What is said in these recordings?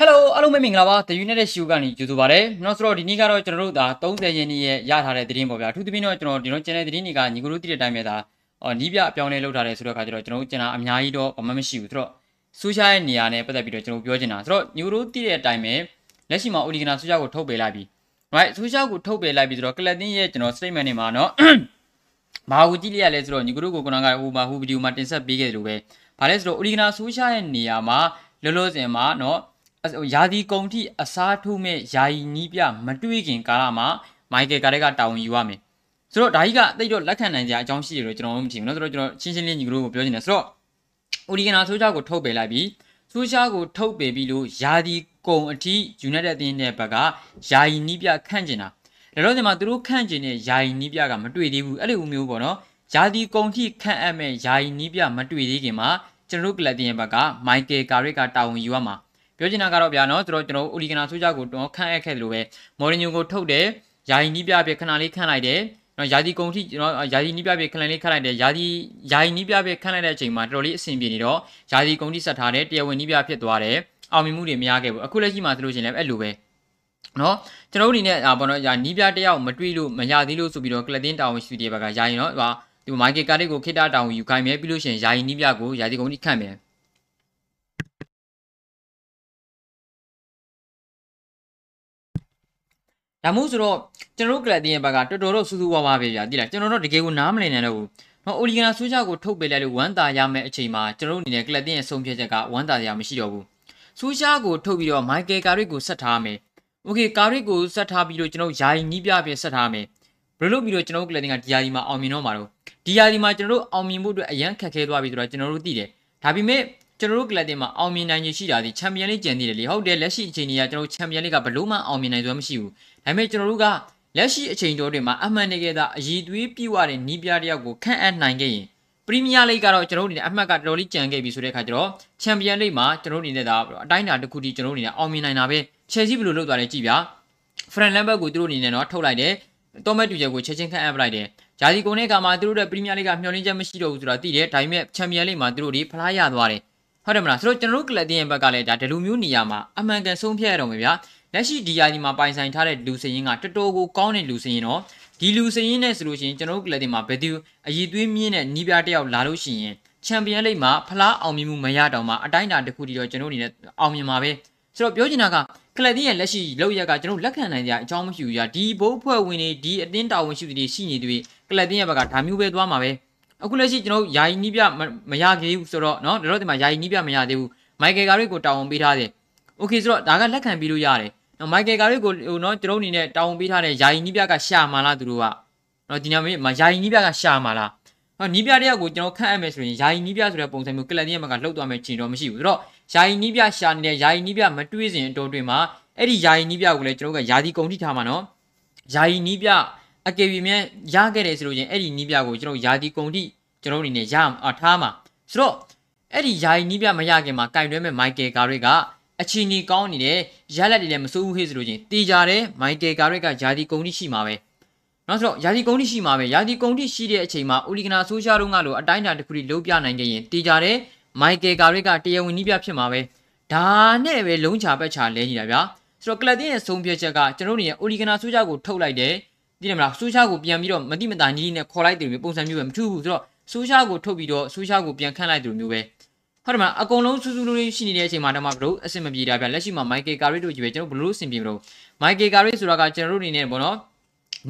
Hello အားလုံးပဲမင်္ဂလာပါ The United Show ကနေကြိုဆိုပါရစေ။နောက်ဆိုတော့ဒီနေ့ကတော့ကျွန်တော်တို့ဒါ30ရက်နေ့ရဲ့ရထားတဲ့သတင်းပေါ့ဗျာ။အထူးသဖြင့်တော့ကျွန်တော်ဒီလို channel သတင်းတွေကညီကိုတို့သိတဲ့အတိုင်းပဲဒါအော်နီးပြအပြောင်းလဲလုပ်ထားတယ်ဆိုတော့အခါကျတော့ကျွန်တော်တို့ channel အများကြီးတော့ဘာမှမရှိဘူးဆိုတော့ social ရဲ့နေရာနဲ့ပတ်သက်ပြီးတော့ကျွန်တော်ပြောချင်တာဆိုတော့ညီကိုတို့သိတဲ့အတိုင်းပဲလက်ရှိမှာ Oligana social ကိုထုတ်ပေးလိုက်ပြီ right social ကိုထုတ်ပေးလိုက်ပြီဆိုတော့ Clatin ရဲ့ကျွန်တော် statement တွေမှာနော်ဘာကိုကြည့်လိုက်ရလဲဆိုတော့ညီကိုတို့ကိုကနကဟိုမှာဟိုဗီဒီယိုမှာတင်ဆက်ပေးခဲ့တယ်လို့ပဲဘာလဲဆိုတော့ Oligana social ရဲ့နေရာမှာ လောလောဆယ်မှာနော်ယာဒီကုံထိအစားထိုးမဲ့ယာယီနီးပြမတွေးခင်ကာလမှာမိုက်ကယ်ကာရက်တာဝန်ယူရမယ်ဆိုတော့ဒါကြီးကတိတ်တော့လက်ခံနိုင်ကြအကြောင်းရှိတယ်လို့ကျွန်တော်တို့မထင်ဘူးเนาะဆိုတော့ကျွန်တော်ရှင်းရှင်းလေးညီကတို့ကိုပြောချင်တယ်ဆိုတော့အိုဒီဂနာဆိုချာကိုထုတ်ပယ်လိုက်ပြီးဆိုချာကိုထုတ်ပယ်ပြီးလို့ယာဒီကုံအထိ United အသင်းရဲ့ဘက်ကယာယီနီးပြခန့်ကျင်တာဒါတော့ဒီမှာသူတို့ခန့်ကျင်တဲ့ယာယီနီးပြကမတွေ့သေးဘူးအဲ့လိုမျိုးပေါ့နော်ယာဒီကုံထိခန့်အပ်မဲ့ယာယီနီးပြမတွေ့သေးခင်မှာ ကျွန်တော်တို့ကလပ်တင်ရဲ့ဘက်ကမိုက်ကယ်ကာရစ်ကတာဝန်ယူရမှာပြောချင်တာကတော့ဗျာနော်ကျွန်တော်ကျွန်တော်အိုလီဂနာဆိုကြကိုတော့ခန့်အပ်ခဲ့တယ်လို့ပဲမော်ရီညိုကိုထုတ်တယ်ယာယီနီးပြပြခဏလေးခန့်လိုက်တယ်နော်ယာဒီကုံထိကျွန်တော်ယာဒီနီးပြပြခဏလေးခန့်လိုက်တယ်ယာဒီယာယီနီးပြပြခန့်လိုက်တဲ့အချိန်မှာတော်တော်လေးအဆင်ပြေနေတော့ယာဒီကုံထိဆက်ထားတယ်တရားဝင်နီးပြဖြစ်သွားတယ်အောင်မြင်မှုတွေမရခဲ့ဘူးအခုလက်ရှိမှာဆိုလို့ရှိရင်လည်းအဲ့လိုပဲနော်ကျွန်တော်တို့အနေနဲ့အာဘောနော်ယာနီးပြတယောက်မတွေ့လို့မရသေးလို့ဆိုပြီးတော့ကလတင်တာဝန်ရှိတဲ့ဘက်ကယာယီနော်ဟာ ဒီမိုက်ကယ်ကားလေးကိုခိတတာဝန်ယူခိုင်းမယ်ပြီးလို့ရှိရင်ယာယီနီးပြကိုယာဒီကုံထိခန့်မယ်ဒါမို့ဆိုတော့ကျွန်တော်တို့ကလပ်တင်ရဲ့ဘက်ကတော်တော်တော့စူးစူးဝါးဝါးပဲဗျာတိလားကျွန်တော်တို့တကယ်ကိုနားမလည်နိုင်တော့ဘူးနော်အိုလီဂနာဆိုးချကိုထုတ်ပေးလိုက်လို့ဝမ်းသာရမယ့်အချိန်မှာကျွန်တော်တို့အနေနဲ့ကလပ်တင်ရဲ့ဆုံးဖြတ်ချက်ကဝမ်းသာရမရှိတော့ဘူးဆိုးချကိုထုတ်ပြီးတော့မိုက်ကယ်ကာရစ်ကိုဆက်ထားမယ်โอเคကာရစ်ကိုဆက်ထားပြီးတော့ကျွန်တော်ယာယီနီးပြပြဆက်ထားမယ် ဘယ်လိုလုပ်ပြီးတော့ကျွန်တော်တို့ကလပ်တင်ကဒီယာယီမှာအောင်မြင်တော့မှာတော့ဒီယာယီမှာကျွန်တော်တို့အောင်မြင်ဖို့အတွက်အရန်ခက်ခဲသွားပြီဆိုတော့ကျွန်တော်တို့သိတယ်ဒါပေမဲ့ကျွန်တော်တို့ကလပ်တင်မှာအောင်မြင်နိုင်ရရှိတာဒီချန်ပီယံလိကြံနေတယ်လေဟုတ်တယ်လက်ရှိအချိန်ကြီးကကျွန်တော်ချန်ပီယံလိကဘလို့မှအောင်မြင်နိုင်စွမ်းမရှိဘူးဒါပေမဲ့ကျွန်တော်တို့ကလက်ရှိအချိန်တိုတွေမှာအမှန်တကယ်သာအည်သွေးပြည့်ဝတဲ့နီးပြတယောက်ကိုခန့်အပ်နိုင်ခဲ့ရင်ပရီးမီးယားလိကတော့ကျွန်တော်တို့အနေနဲ့အမှတ်ကတော်တော်လေးကြံခဲ့ပြီဆိုတဲ့အခါကျတော့ချန်ပီယံလိမှာကျွန်တော်တို့အနေနဲ့ဒါအတိုင်းအတာတစ်ခုတည်းကျွန်တော်တို့အနေနဲ့အောင်မြင်နိုင်တာပဲချယ်ဆီဘယ်လိုလုပ်သွားလဲကြည့်ဗျာဖရန်လမ်ဘတ်ကိုသူတို့အနေနဲ့တော့ထုတ်လိုက်တယ် တော်မက်တူချက်ကိုချက်ချင်းခန့်အပ်လိုက်တယ်ဂျာဒီကိုနဲ့ကမှသူတို့ရဲ့ပရီးမီးယားလိကမျှော်လင့်ချက်မရှိတော့ဘူးဆိုတာသိတယ်ဒါပေမဲ့ချန်ပီယံလိမှာသူတို့ဒီဖလားရသွားတယ်ဟုတ်တယ်မလားဆိုတော့ကျွန်တော်တို့ကလပ်တင်းရဲ့ဘက်ကလည်းဒါဒလူမျိုးနေရာမှာအမှန်ကန်ဆုံးဖြတ်ရတော့မယ်ဗျာလက်ရှိဒီယာဒီမှာပိုင်ဆိုင်ထားတဲ့လူစရင်ကတော်တော်ကိုကောင်းတဲ့လူစရင်တော့ဒီလူစရင်နဲ့ဆိုလို့ရှိရင်ကျွန်တော်တို့ကလပ်တင်မှာဘယ်သူအည်သွေးမြင့်တဲ့နီးပြားတယောက်လာလို့ရှိရင်ချန်ပီယံလိပ်မှာဖလားအောင်မြင်မှုမရတော့မှအတိုင်းအတာတစ်ခုတည်းတော့ကျွန်တော်အနေနဲ့အောင်မြင်မှာပဲဆိုတော့ပြောချင်တာက ကလပ်တင်ရဲ့လက်ရှိလောက်ရက်ကကျွန်တော်လက်ခံနိုင်ကြအကြောင်းမရှိဘူးကြာဒီဘိုးဖွဲ့ဝင်တွေဒီအတင်းတာဝန်ရှိသူတွေရှိနေသူတွေကလပ်တင်ရဲ့ဘက်ကဒါမျိုးပဲသွားမှာပဲအခုလက်ရှိကျွန်တော်ယာယီနီးပြမရသေးဘူးဆိုတော့เนาะတို့တို့ဒီမှာယာယီနီးပြမရသေးဘူးမိုက်ကယ်ကာရစ်ကိုတာဝန်ပေးထားတယ်โอเคဆိုတော့ဒါကလက်ခံပြီးလို့ရတယ်မိုက်ကယ်ကာရီကိုဟိုနော်ကျွန်တော်အနေနဲ့တောင်းပေးထားတဲ့ယာယီနီးပြကရှာမှာလားသူတို့ကနော်ဒီညမှာယာယီနီးပြကရှာမှာလားဟောနီးပြတယောက်ကိုကျွန်တော်ခန့်အပ်မယ်ဆိုရင်ယာယီနီးပြဆိုတဲ့ပုံစံမျိုးကလပ်တင်းရဲ့မှာကလှုပ်သွားမယ်ချင်တော့မရှိဘူးဆိုတော့ ယာယီနီးပြရှာနေတဲ့ယာယီနီးပြမတွေးစင်အတော်တွင်မှာအဲ့ဒီယာယီနီးပြကိုလည်းကျွန်တော်ကယာဒီကုန်ထိထားမှာနော်ယာယီနီးပြအကေဗီမြန်ရခဲ့တယ်ဆိုလို့ချင်းအဲ့ဒီနီးပြကိုကျွန်တော်ယာဒီကုန်ထိကျွန်တော်အနေနဲ့ရထားမှာဆိုတော့အဲ့ဒီယာယီနီးပြမရခင်မှာကင်တွဲမဲ့မိုက်ကယ်ကာရီကအချီနီကောင်းနေတယ်ရလက်တွေလည်းမစိုးဘူးဟေ့ဆိုလို့ချင်းတေးကြတယ်မိုက်ကယ်ကာရက်ကယာဒီကုံတိရှိမှာပဲနောက်ဆိုတော့ယာဒီကုံတိရှိမှာပဲယာဒီကုံတိရှိတဲ့အချိန်မှာအိုလီဂနာဆိုရှာတို့ကလို့အတိုင်းအတာတစ်ခုထိလုံးပြနိုင်ခဲ့ရင်တေးကြတယ် မိုက်ကယ်ကာရက်ကတရားဝင်နည်းပြဖြစ်မှာပဲဒါနဲ့ပဲလုံးချပက်ချလဲနေတာဗျာဆိုတော့ကလပ်တင်းရဲ့ဆုံးဖြတ်ချက်ကကျွန်တော်တို့နေအိုလီဂနာဆိုရှာကိုထုတ်လိုက်တယ်သိတယ်မလားဆိုရှာကိုပြန်ပြီးတော့မတိမတာညီးနဲ့ခေါ်လိုက်တယ်မျိုးပုံစံမျိုးပဲမထူးဘူးဆိုတော့ဆိုရှာကိုထုတ်ပြီးတော့ဆိုရှာကိုပြန်ခန့်လိုက်တယ်မျိုးပဲဟုတ်တယ်မလားအကုန်လုံးစူးစူးလေးရှိနေတဲ့အချိန်မှာတော့ဘလို့အဆင်မပြေတာဗျလက်ရှိမှာမိုက်ကယ်ကာရီတို့ကြီးပဲကျွန်တော်ဘလို့အဆင်ပြေမလို့မိုက်ကယ်ကာရီဆိုတာကကျွန်တော်တို့အနေနဲ့ပေါ့နော်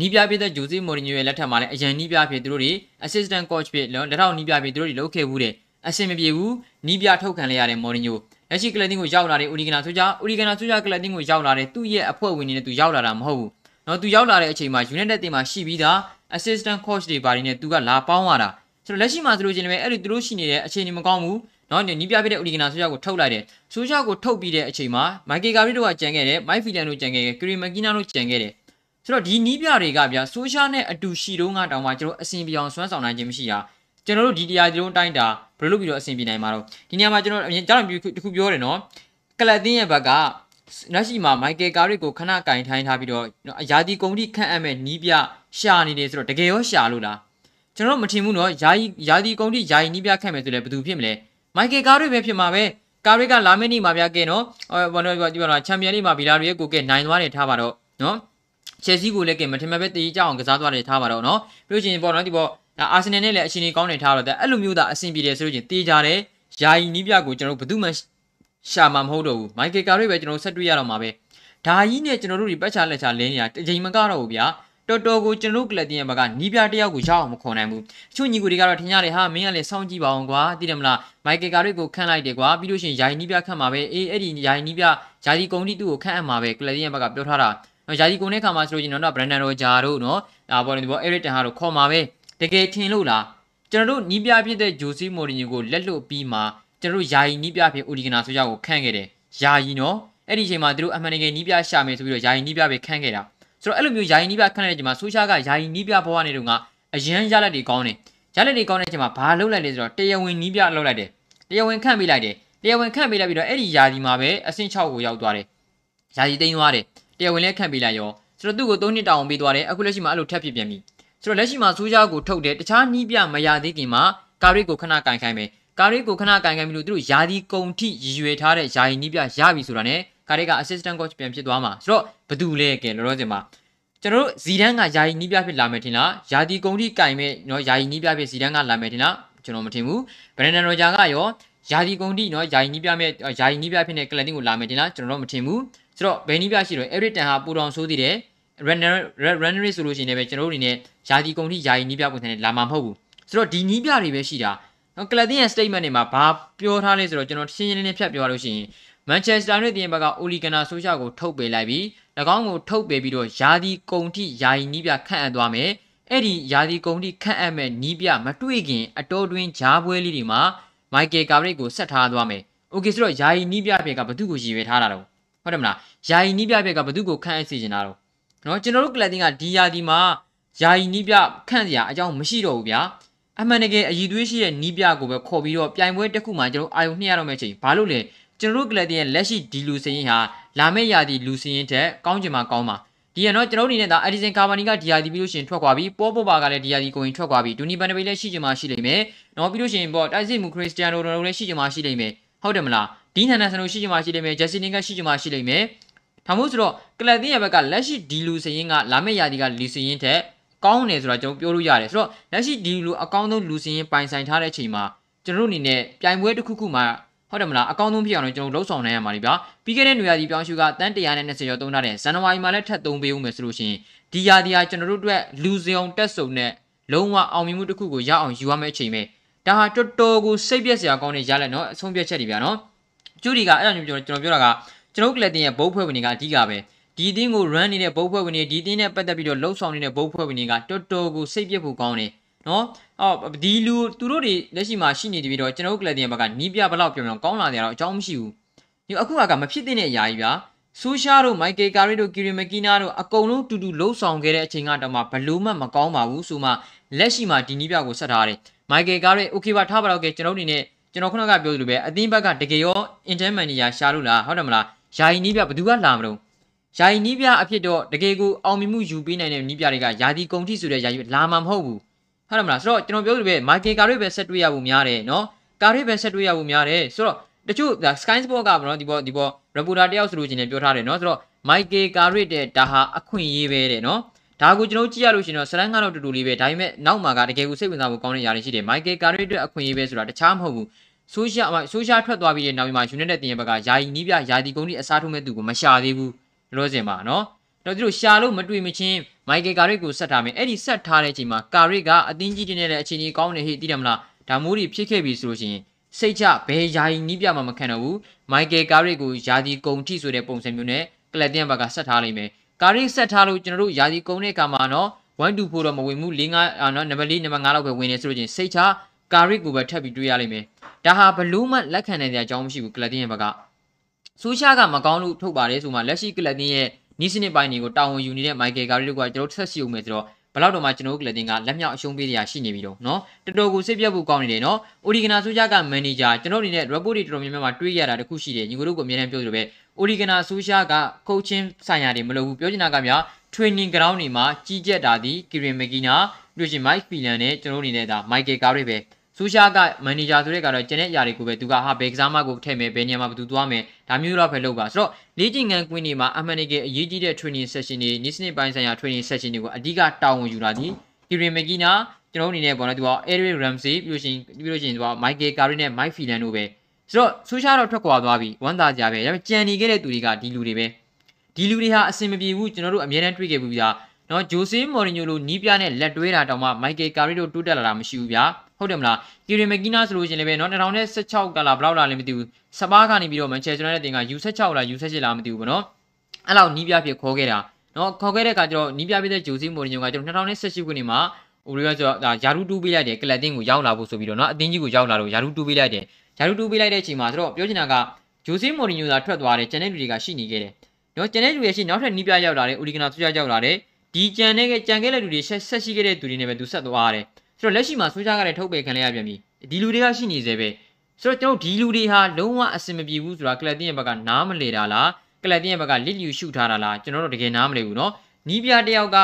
နီးပြပြတဲ့ဂျိုစီမိုရီညိုရဲ့လက်ထက်မှာလည်းအရန်နီးပြဖြစ်သူတို့တွေ assistant coach ဖြစ်လက်ထောက်နီးပြဖြစ်သူတို့တွေလုပ်ခဲ့ဘူးတဲ့ အဆင်မပြေဘူးနီးပြထုတ်ခံလိုက်ရတဲ့မော်ရီညိုလက်ရှိကလပ်တင်းကိုရောက်လာတဲ့ဦးဒီဂနာဆိုကြဦးဒီဂနာဆိုကြကလပ်တင်းကိုရောက်လာတဲ့သူ့ရဲ့အဖွဲ့ဝင်တွေနဲ့သူရောက်လာတာမဟုတ်ဘူးနော်သူရောက်လာတဲ့အချိန်မှာ United တင်မှာရှိပြီးသား assistant coach တွေဘာတွေနဲ့သူကလာပေါင်းရတာဆိုတော့လက်ရှိမှာဆိုလို့ချင်းလည်းအဲ့ဒီသူတို့ရှိနေတဲ့အခြေအနေမကောင်းဘူးနော်နီးပြပြတဲ့ Oligana ဆိုရကိုထုတ်လိုက်တယ်ဆိုရကိုထုတ်ပြီးတဲ့အချိန်မှာ Michael Gary တို့ကကြံခဲ့တယ် Mike Phelan တို့ကြံခဲ့တယ် Kiri Makina တို့ကြံခဲ့တယ်ဆိုတော့ဒီနီးပြတွေကဗျာဆိုရှယ်နဲ့အတူရှိတော့ငါတောင်မှကျွန်တော်အဆင်ပြေအောင်စွမ်းဆောင်နိုင်ခြင်းမရှိတာကျွန်တော်တို့ဒီတရားကျွန်တော်တိုင်းတာ ဘယ်လိုလုပ်ပြီးတော့အဆင်ပြေနိုင်မှာတော့ဒီနေရာမှာကျွန်တော်အရင်ကြောက်တခုပြောတယ်နော်ကလပ်တင်းရဲ့ဘက်ကလက်ရှိမှာမိုက်ကယ်ကာရစ်ကိုခဏကင်ထိုင်းထားပြီးတော့အယာဒီကုံတိခန့်အပ်မဲ့နီးပြရှာနေတယ်ဆိုတော့တကယ်ရောရှာလို့လားကျွန်တော်မထင်ဘူးနော်ယာယီယာဒီကုံတိယာယီနီးပြခန့်မယ်ဆိုလည်းဘယ်သူဖြစ်မလဲမိုက်ကယ်ကားတွေပဲဖြစ်မှာပဲကာရစ်ကလာမင်းနီမှာဗျာကဲနော်ဟောဘာလို့ပြောပြောချန်ပီယံလိမှာဗီလာရီရဲ့ကိုကဲနိုင်သွားတယ်ထားပါတော့နော်ချယ်ဆီကိုလည်းကဲမထင်မဲ့ပဲတည်ကြအောင်ကစားသွားတယ်ထားပါတော့နော်ပြီးလို့ရှိရင်ပေါ့နော်ဒီပေါ့ အာဆင်နယ်နဲ့လည်းအရှင်ကြီးကောင်းနေထားတော့တဲ့အဲ့လိုမျိုးသာအဆင်ပြေတယ်ဆိုလို့ချင်းတေးကြတယ်ယာယီနီးပြကိုကျွန်တော်ဘယ်သူမှရှာမှာမဟုတ်တော့ဘူးမိုက်ကယ်ကာရီပဲကျွန်တော်ဆက်တွေ့ရတော့မှာပဲဒါကြီးနဲ့ကျွန်တော်တို့ဒီပတ်ချလက်ချလဲနေတာတချိန်မကတော့ဘူးဗျာတော်တော်ကိုကျွန်တော်တို့ကလပ်တင်ရဲ့ဘက်ကနီးပြတယောက်ကိုရောက်အောင်မခေါ်နိုင်ဘူးတချို့ညီကိုတွေကတော့ထင်ရတယ်ဟာမင်းကလည်းစောင့်ကြည့်ပါအောင်ကွာသိတယ်မလားမိုက်ကယ်ကာရီကိုခန့်လိုက်တယ်ကွာပြီးလို့ရှိရင်ယာယီနီးပြခန့်မှာပဲအေးအဲ့ဒီယာယီနီးပြဂျာဒီကုံတီသူ့ကိုခန့်အပ်မှာပဲကလပ်တင်ရဲ့ဘက်ကပြောထားတာယာဒီကုံတဲ့ခါမှာဆိုလို့ချင်းတော့ဘရန်ဒန်ရိုဂျာတို့နော်ဒါပေါ်နေဒီပေါ်အေရစ်တန်ဟာတို့ခေါ်မှာပဲ တကယ်ထင်လို့လားကျွန်တော်တို့နီးပြဖြစ်တဲ့ဂျိုစီမိုရီနီကိုလက်လွတ်ပြီးမှကျွန်တော်တို့ယာယီနီးပြဖြစ်အိုဒီဂနာဆိုကြကိုခန့်ခဲ့တယ်ယာယီနော်အဲ့ဒီအချိန်မှာသူတို့အမှန်တကယ်နီးပြရှာမယ်ဆိုပြီးတော့ယာယီနီးပြပဲခန့်ခဲ့တာဆိုတော့အဲ့လိုမျိုးယာယီနီးပြခန့်တဲ့အချိန်မှာဆိုရှာကယာယီနီးပြဘဝနေတုန်းကအရန်ရလက်တွေကောင်းတယ်ရလက်တွေကောင်းတဲ့အချိန်မှာဘာလုပ်လိုက်လဲဆိုတော့တရားဝင်နီးပြလုပ်လိုက်တယ်တရားဝင်ခန့်ပေးလိုက်တယ်တရားဝင်ခန့်ပေးလိုက်ပြီးတော့အဲ့ဒီယာဒီမှာပဲအဆင့်6ကိုရောက်သွားတယ်ယာဒီတိန်းသွားတယ်တရားဝင်လည်းခန့်ပေးလိုက်ရောဆိုတော့သူ့ကို3နှစ်တောင်ပေးသွားတယ်အခုလက်ရှိမှာအဲ့လိုထပ်ဖြစ်ပြန်ပြီ ဆိုတော့လက်ရှိမှာဆိုးရှားကိုထုတ်တယ်တခြားနီးပြမရသေးခင်မှာကာရစ်ကိုခဏကန်ခိုင်းမယ်ကာရစ်ကိုခဏကန်ခိုင်းပြီးလို့သူတို့ယာဒီကုံထိရည်ရွယ်ထားတဲ့ယာယီနီးပြရပြီဆိုတာ ਨੇ ကာရစ်က assistant coach ပြန်ဖြစ်သွားမှာဆိုတော့ဘသူလဲကဲလောလောဆယ်မှာကျွန်တော်တို့ဇီဒန်ကယာယီနီးပြဖြစ်လာမယ်ထင်လားယာဒီကုံထိကင်မဲ့နော်ယာယီနီးပြဖြစ်ဇီဒန်ကလာမယ်ထင်လားကျွန်တော်မထင်ဘူးဘရန်ဒန်ရိုဂျာကရောယာဒီကုံထိနော်ယာယီနီးပြမဲ့ယာယီနီးပြဖြစ်တဲ့ကလပ်တင်ကိုလာမယ်ထင်လားကျွန်တော်တို့မထင်ဘူးဆိုတော့ဘယ်နီးပြရှိတော့ everton ဟာပူတော်ဆိုးသေးတယ် runner ဆိုလို့ရှိရင်လည်းကျွန်တော်တို့အနေနဲ့ယာတီကုန်ထိယာယီနီးပြပုံစံနဲ့လာမှာမဟုတ်ဘူးဆိုတော့ဒီနီးပြတွေပဲရှိတာနော်ကလပ်တင်ရဲ့ statement တွေမှာဘာပြောထားလဲဆိုတော့ကျွန်တော်ရှင်းရှင်းလင်းလင်းဖြတ်ပြောရလို့ရှိရင်မန်ချက်စတာယူနိုက်တက်ဘက်ကအိုလီဂနာဆိုရှာကိုထုတ်ပေးလိုက်ပြီး၎င်းကိုထုတ်ပေးပြီးတော့ယာတီကုန်ထိယာယီနီးပြခန့်အပ်သွားမယ်အဲ့ဒီယာတီကုန်ထိခန့်အပ်မဲ့နီးပြမတွေ့ခင်အတော်တွင်ဂျားပွဲလေးတွေမှာမိုက်ကယ်ကာဗရိတ်ကိုဆက်ထားသွားမယ်။ Okay ဆိုတော့ယာယီနီးပြဖက်ကဘသူ့ကိုရည်ရွယ်ထားတာတော့ဟုတ်တယ်မလား။ယာယီနီးပြဖက်ကဘသူ့ကိုခန့်အပ်စီချင်တာတော့ နော်ကျွန်တော်တို့ကလပ်တင်ကဒီယာဒီမှာယာယီနီးပြခန့်စရာအကြောင်းမရှိတော့ဘူးဗျာအမှန်တကယ်အည်သွေးရှိတဲ့နီးပြကိုပဲခေါ်ပြီးတော့ပြိုင်ပွဲတစ်ခုမှာကျွန်တော်အာယုံနှစ်ရတော့မယ့်ချိန်ဘာလို့လဲကျွန်တော်တို့ကလပ်တင်ရဲ့လက်ရှိဒီလူစရင်ဟာလာမယ့်ယာဒီလူစရင်တဲ့ကောင်းချင်မှာကောင်းပါဒီရနော်ကျွန်တော်အနေနဲ့ဒါအဒီဆင်ကာဗာနီကဒီယာဒီပြီးလို့ရှိရင်ထွက်သွားပြီပေါ်ပေါ်ပါကလည်းဒီယာဒီကိုရင်ထွက်သွားပြီဒူနီဘန်နဘေးလည်းရှိချင်မှရှိလိမ့်မယ်နော်ပြီးလို့ရှိရင်ပေါ့တိုက်စစ်မူခရစ္စတီယာနိုရိုလည်းရှိချင်မှရှိလိမ့်မယ်ဟုတ်တယ်မလားဒီနန်နန်ဆန်တို့ရှိချင်မှရှိလိမ့်မယ်ဂျက်စီနင်ကရှိချင်မှရှိလိမ့်မယ် ဒါမို့ဆိုတော့ကလပ်တင်ရဲ့ဘက်ကလက်ရှိဒီလူစရင်ကလာမယ့်ယာဒီကလီစရင်တဲ့ကောင်းတယ်ဆိုတာကျွန်တော်ပြောလို့ရတယ်ဆိုတော့လက်ရှိဒီလူအကောင်းဆုံးလူစရင်ပိုင်ဆိုင်ထားတဲ့အချိန်မှာကျွန်တော်တို့အနေနဲ့ပြိုင်ပွဲတစ်ခုခုမှာဟုတ်တယ်မလားအကောင်းဆုံးဖြစ်အောင်လို့ကျွန်တော်လှုပ်ဆောင်နိုင်ရမှာလေဗျာပြီးခဲ့တဲ့နေရာဒီပြောင်းရှုကတန်း120ကျော်သုံးထားတဲ့ဇန်နဝါရီမှာလည်းထပ်သုံးပေးဦးမယ်ဆိုလို့ရှိရင်ဒီယာဒီယာကျွန်တော်တို့အတွက်လူစအောင်တက်ဆုံနဲ့လုံးဝအောင်မြင်မှုတစ်ခုကိုရအောင်ယူရမယ့်အချိန်ပဲဒါဟာတော်တော်ကိုစိတ်ပြက်စရာကောင်းနေရလဲနော်အဆုံးပြက်ချက်တွေဗျာနော်ကျူဒီကအဲ့ဒါမျိုးကျွန်တော်ပြောတာက ကျွန်တော်ကလပ်တင်ရဲ့ဘုတ်ဖွဲ့ဝင်တွေကအဓိကပဲဒီအသင်းကို run နေတဲ့ဘုတ်ဖွဲ့ဝင်တွေဒီအသင်းနဲ့ပတ်သက်ပြီးတော့လှုပ်ဆောင်နေတဲ့ဘုတ်ဖွဲ့ဝင်တွေကတော်တော်ကိုစိတ်ပြက်ဖို့ကောင်းတယ်နော်အော်ဒီလူသူတို့တွေလက်ရှိမှာရှိနေပြီးတော့ကျွန်တော်တို့ကလပ်တင်ဘက်ကနီးပြဘလောက်ပြောင်းပြောင်းကောင်းလာတယ်တော့အကြောင်းမရှိဘူးဒီအခုကမဖြစ်တဲ့အရာကြီးဗျာဆူရှာတို့မိုက်ကယ်ကာရီတို့ကီရီမကီနာတို့အကုန်လုံးတူတူလှုပ်ဆောင်ခဲ့တဲ့အချိန်ကတော့မှဘလို့မှမကောင်းပါဘူးဆိုမှလက်ရှိမှာဒီနီးပြကိုဆက်ထားတယ်မိုက်ကယ်ကာရီโอเคပါထားပါတော့ကဲကျွန်တော်အနေနဲ့ကျွန်တော်ခုနကပြောသလိုပဲအသင်းဘက်ကတကယ်ရောအင်တာမန်နီယာရှာလို့လားဟုတ်တယ်မလား ယာယီနီးပြဘယ်သူကလာမလို့ယာယီနီးပြအဖြစ်တော့တကယ်ကိုအောင်မြင်မှုယူပေးနိုင်တဲ့နီးပြတွေကယာဒီကုံထိဆိုတဲ့ယာယီလာမှာမဟုတ်ဘူးဟုတ်တယ်မလားဆိုတော့ကျွန်တော်ပြောသလိုပဲမိုက်ကယ်ကာရီပဲဆက်တွေ့ရဖို့များတယ်နော်ကာရီပဲဆက်တွေ့ရဖို့များတယ်ဆိုတော့တချို့ Sky Sport ကမနော်ဒီပေါ်ဒီပေါ် reporter တယောက်ဆိုလို့ချင်းလည်းပြောထားတယ်နော်ဆိုတော့ Michael Carrick တဲ့ဒါဟာအခွင့်အရေးပဲတဲ့နော်ဒါကိုကျွန်တော်ကြည့်ရလို့ရှိရင်တော့စရန်ကတော့တူတူလေးပဲဒါပေမဲ့နောက်မှာကတကယ်ကိုစိတ်ဝင်စားဖို့ကောင်းတဲ့ຢာတွေရှိတယ် Michael Carrick အတွက်အခွင့်အရေးပဲဆိုတာတခြားမဟုတ်ဘူး ဆိုရှာဆိုရှာထွက်သွားပြီးတဲ့နောက်မှာ United တင်ရဘက်ကယာယီနီးပြယာဒီကုန်းကြီးအစားထိုးမဲ့သူကိုမရှာသေးဘူးလို့စင်ပါနော်တော့သူတို့ရှာလို့မတွေ့မချင်းမိုက်ကယ်ကာရစ်ကိုဆက်ထားမယ်အဲ့ဒီဆက်ထားတဲ့အချိန်မှာကာရစ်ကအတင်းကြီးတင်နေတဲ့အခြေအနေကောင်းနေဟိသိတယ်မလားဒါမိုးတွေဖြစ်ခဲ့ပြီဆိုလို့ရှိရင်စိတ်ချဘယ်ယာယီနီးပြမှာမခံတော့ဘူးမိုက်ကယ်ကာရစ်ကိုယာဒီကုံထိဆိုတဲ့ပုံစံမျိုးနဲ့ကလပ်တင်ဘက်ကဆက်ထားလိုက်မယ်ကာရစ်ဆက်ထားလို့ကျွန်တော်တို့ယာဒီကုံတဲ့ကမှာနော်1 2 4တော့မဝင်ဘူး4 5နော်နံပါတ်4နံပါတ်5လောက်ပဲဝင်နေဆိုလို့ချင်းစိတ်ချကာရစ်ကိုပဲထပ်ပြီးတွေးရလိမ့်မယ် ဒါဟာဘလူးမတ်လက်ခံနေတဲ့အကြောင်းမရှိဘူးကလပ်တင်ရဲ့ဘက်ကဆူရှားကမကောင်းလို့ထုတ်ပါတယ်ဆိုမှလက်ရှိကလပ်တင်ရဲ့နီးစနစ်ပိုင်းတွေကိုတာဝန်ယူနေတဲ့မိုက်ကယ်ဂါရီတို့ကကျွန်တော်ဆက်ရှိအောင်မယ်ဆိုတော့ဘလောက်တော့မှကျွန်တော်တို့ကလပ်တင်ကလက်မြောက်အရှုံးပေးနေတာရှိနေပြီတော့နော်တော်တော်ကိုစိတ်ပြတ်ဖို့ကောင်းနေတယ်နော်အိုဒီဂနာဆူရှားကမန်နေဂျာကျွန်တော်အနေနဲ့ report တွေတော်တော်များများမှာတွေးရတာတခုရှိတယ်ညီကိုတို့ကိုအများအားပြောသလိုပဲအိုဒီဂနာဆူရှားက coaching ဆိုင်ရာတွေမလုပ်ဘူးပြောချင်တာကများ training ground တွေမှာကြီးကြက်တာဒီကီရင်မကီနာတို့ရှင် Mike Phelan နဲ့ကျွန်တော်တို့အနေနဲ့ဒါ Michael Carey ပဲ ဆူရှာကမန်နေဂျာဆိုတဲ့ကတော့ကျန်တဲ့အရာတွေကိုပဲသူကဟာဘယ်ကစားမကိုထည့်မယ်ဘယ်နေရာမှာဘယ်သူသွားမယ်ဒါမျိုးတော့ပဲလုပ်ပါဆိုတော့လေ့ကျင့်ခန်းကွင်းတွေမှာအမှန်တကယ်အရေးကြီးတဲ့ training session တွေနေ့စဉ်ပိုင်းဆိုင်ရာ training session တွေကိုအဓိကတာဝန်ယူတာဒီကီရီမကီနာကျွန်တော်အနေနဲ့ပေါ့နော်သူက Eric Ramsey ပြီးလို့ရှိရင်ပြီးလို့ရှိရင်သူက Michael Carrick နဲ့ Mike Phelan တို့ပဲဆိုတော့ဆူရှာတော့ထွက်ခွာသွားပြီဝမ်းသာကြပဲဒါပေမဲ့ကြံနေခဲ့တဲ့သူတွေကဒီလူတွေပဲဒီလူတွေဟာအဆင်မပြေဘူးကျွန်တော်တို့အများအားတွေ့ခဲ့ဘူးဗျာ နော်ဂျိုဆေးမော်ရီညိုလိုနီးပြနဲ့လက်တွဲတာတောင်မှ Michael Carrick တို့တိုးတက်လာတာမရှိဘူးဗျာဟုတ်တယ်မလားကီရီမကီနာဆိုလို့ရှိရင်လည်းပဲနော်2016ကလာဘယ်လောက်လာလဲမသိဘူးစပါးကနေပြီးတော့မန်ချက်စတာနဲ့တင်က U16 လား U17 လားမသိဘူးဗောနော်အဲ့လောက်နီးပြဖြစ်ခေါ်ခဲ့တာနော်ခေါ်ခဲ့တဲ့အခါကျတော့နီးပြပြတဲ့ဂျိုဆေးမော်ရီညိုကကျွန်တော်2018ခုနှစ်မှာဟိုလိုဆိုတော့ဒါယာရုတူးပေးလိုက်တယ်ကလပ်တင်းကိုရောက်လာဖို့ဆိုပြီးတော့နော်အသင်းကြီးကိုရောက်လာလို့ယာရုတူးပေးလိုက်တယ်ယာရုတူးပေးလိုက်တဲ့အချိန်မှာဆိုတော့ပြောချင်တာကဂျိုဆေးမော်ရီညိုသာထွက်သွားတယ်ကျန်တဲ့လူတွေကရှိနေခဲ့တယ်နော်ကျန်တဲ့လူတွေရှိနောက်ထပ်နီးပြရောက်လာတယ်ဦးလီကနာဆွေးရောက်လာတယ် ဒီကြံတဲ့ကြံခဲ့တဲ့လူတွေဆက်ဆက်ရှိခဲ့တဲ့သူတွေနဲ့ပဲသူဆက်သွားရတယ်ဆိုတော့လက်ရှိမှာဆွေးကြကလည်းထုတ်ပယ်ခံလိုက်ရပြန်ပြီဒီလူတွေကရှိနေသေးပဲဆိုတော့ကျွန်တော်ဒီလူတွေဟာလုံးဝအဆင်မပြေဘူးဆိုတာကလပ်တင်းရဲ့ဘက်ကနားမလေတာလားကလပ်တင်းရဲ့ဘက်ကလစ်လျူရှုထားတာလားကျွန်တော်တို့တကယ်နားမလဲဘူးเนาะနီးပြတယောက်က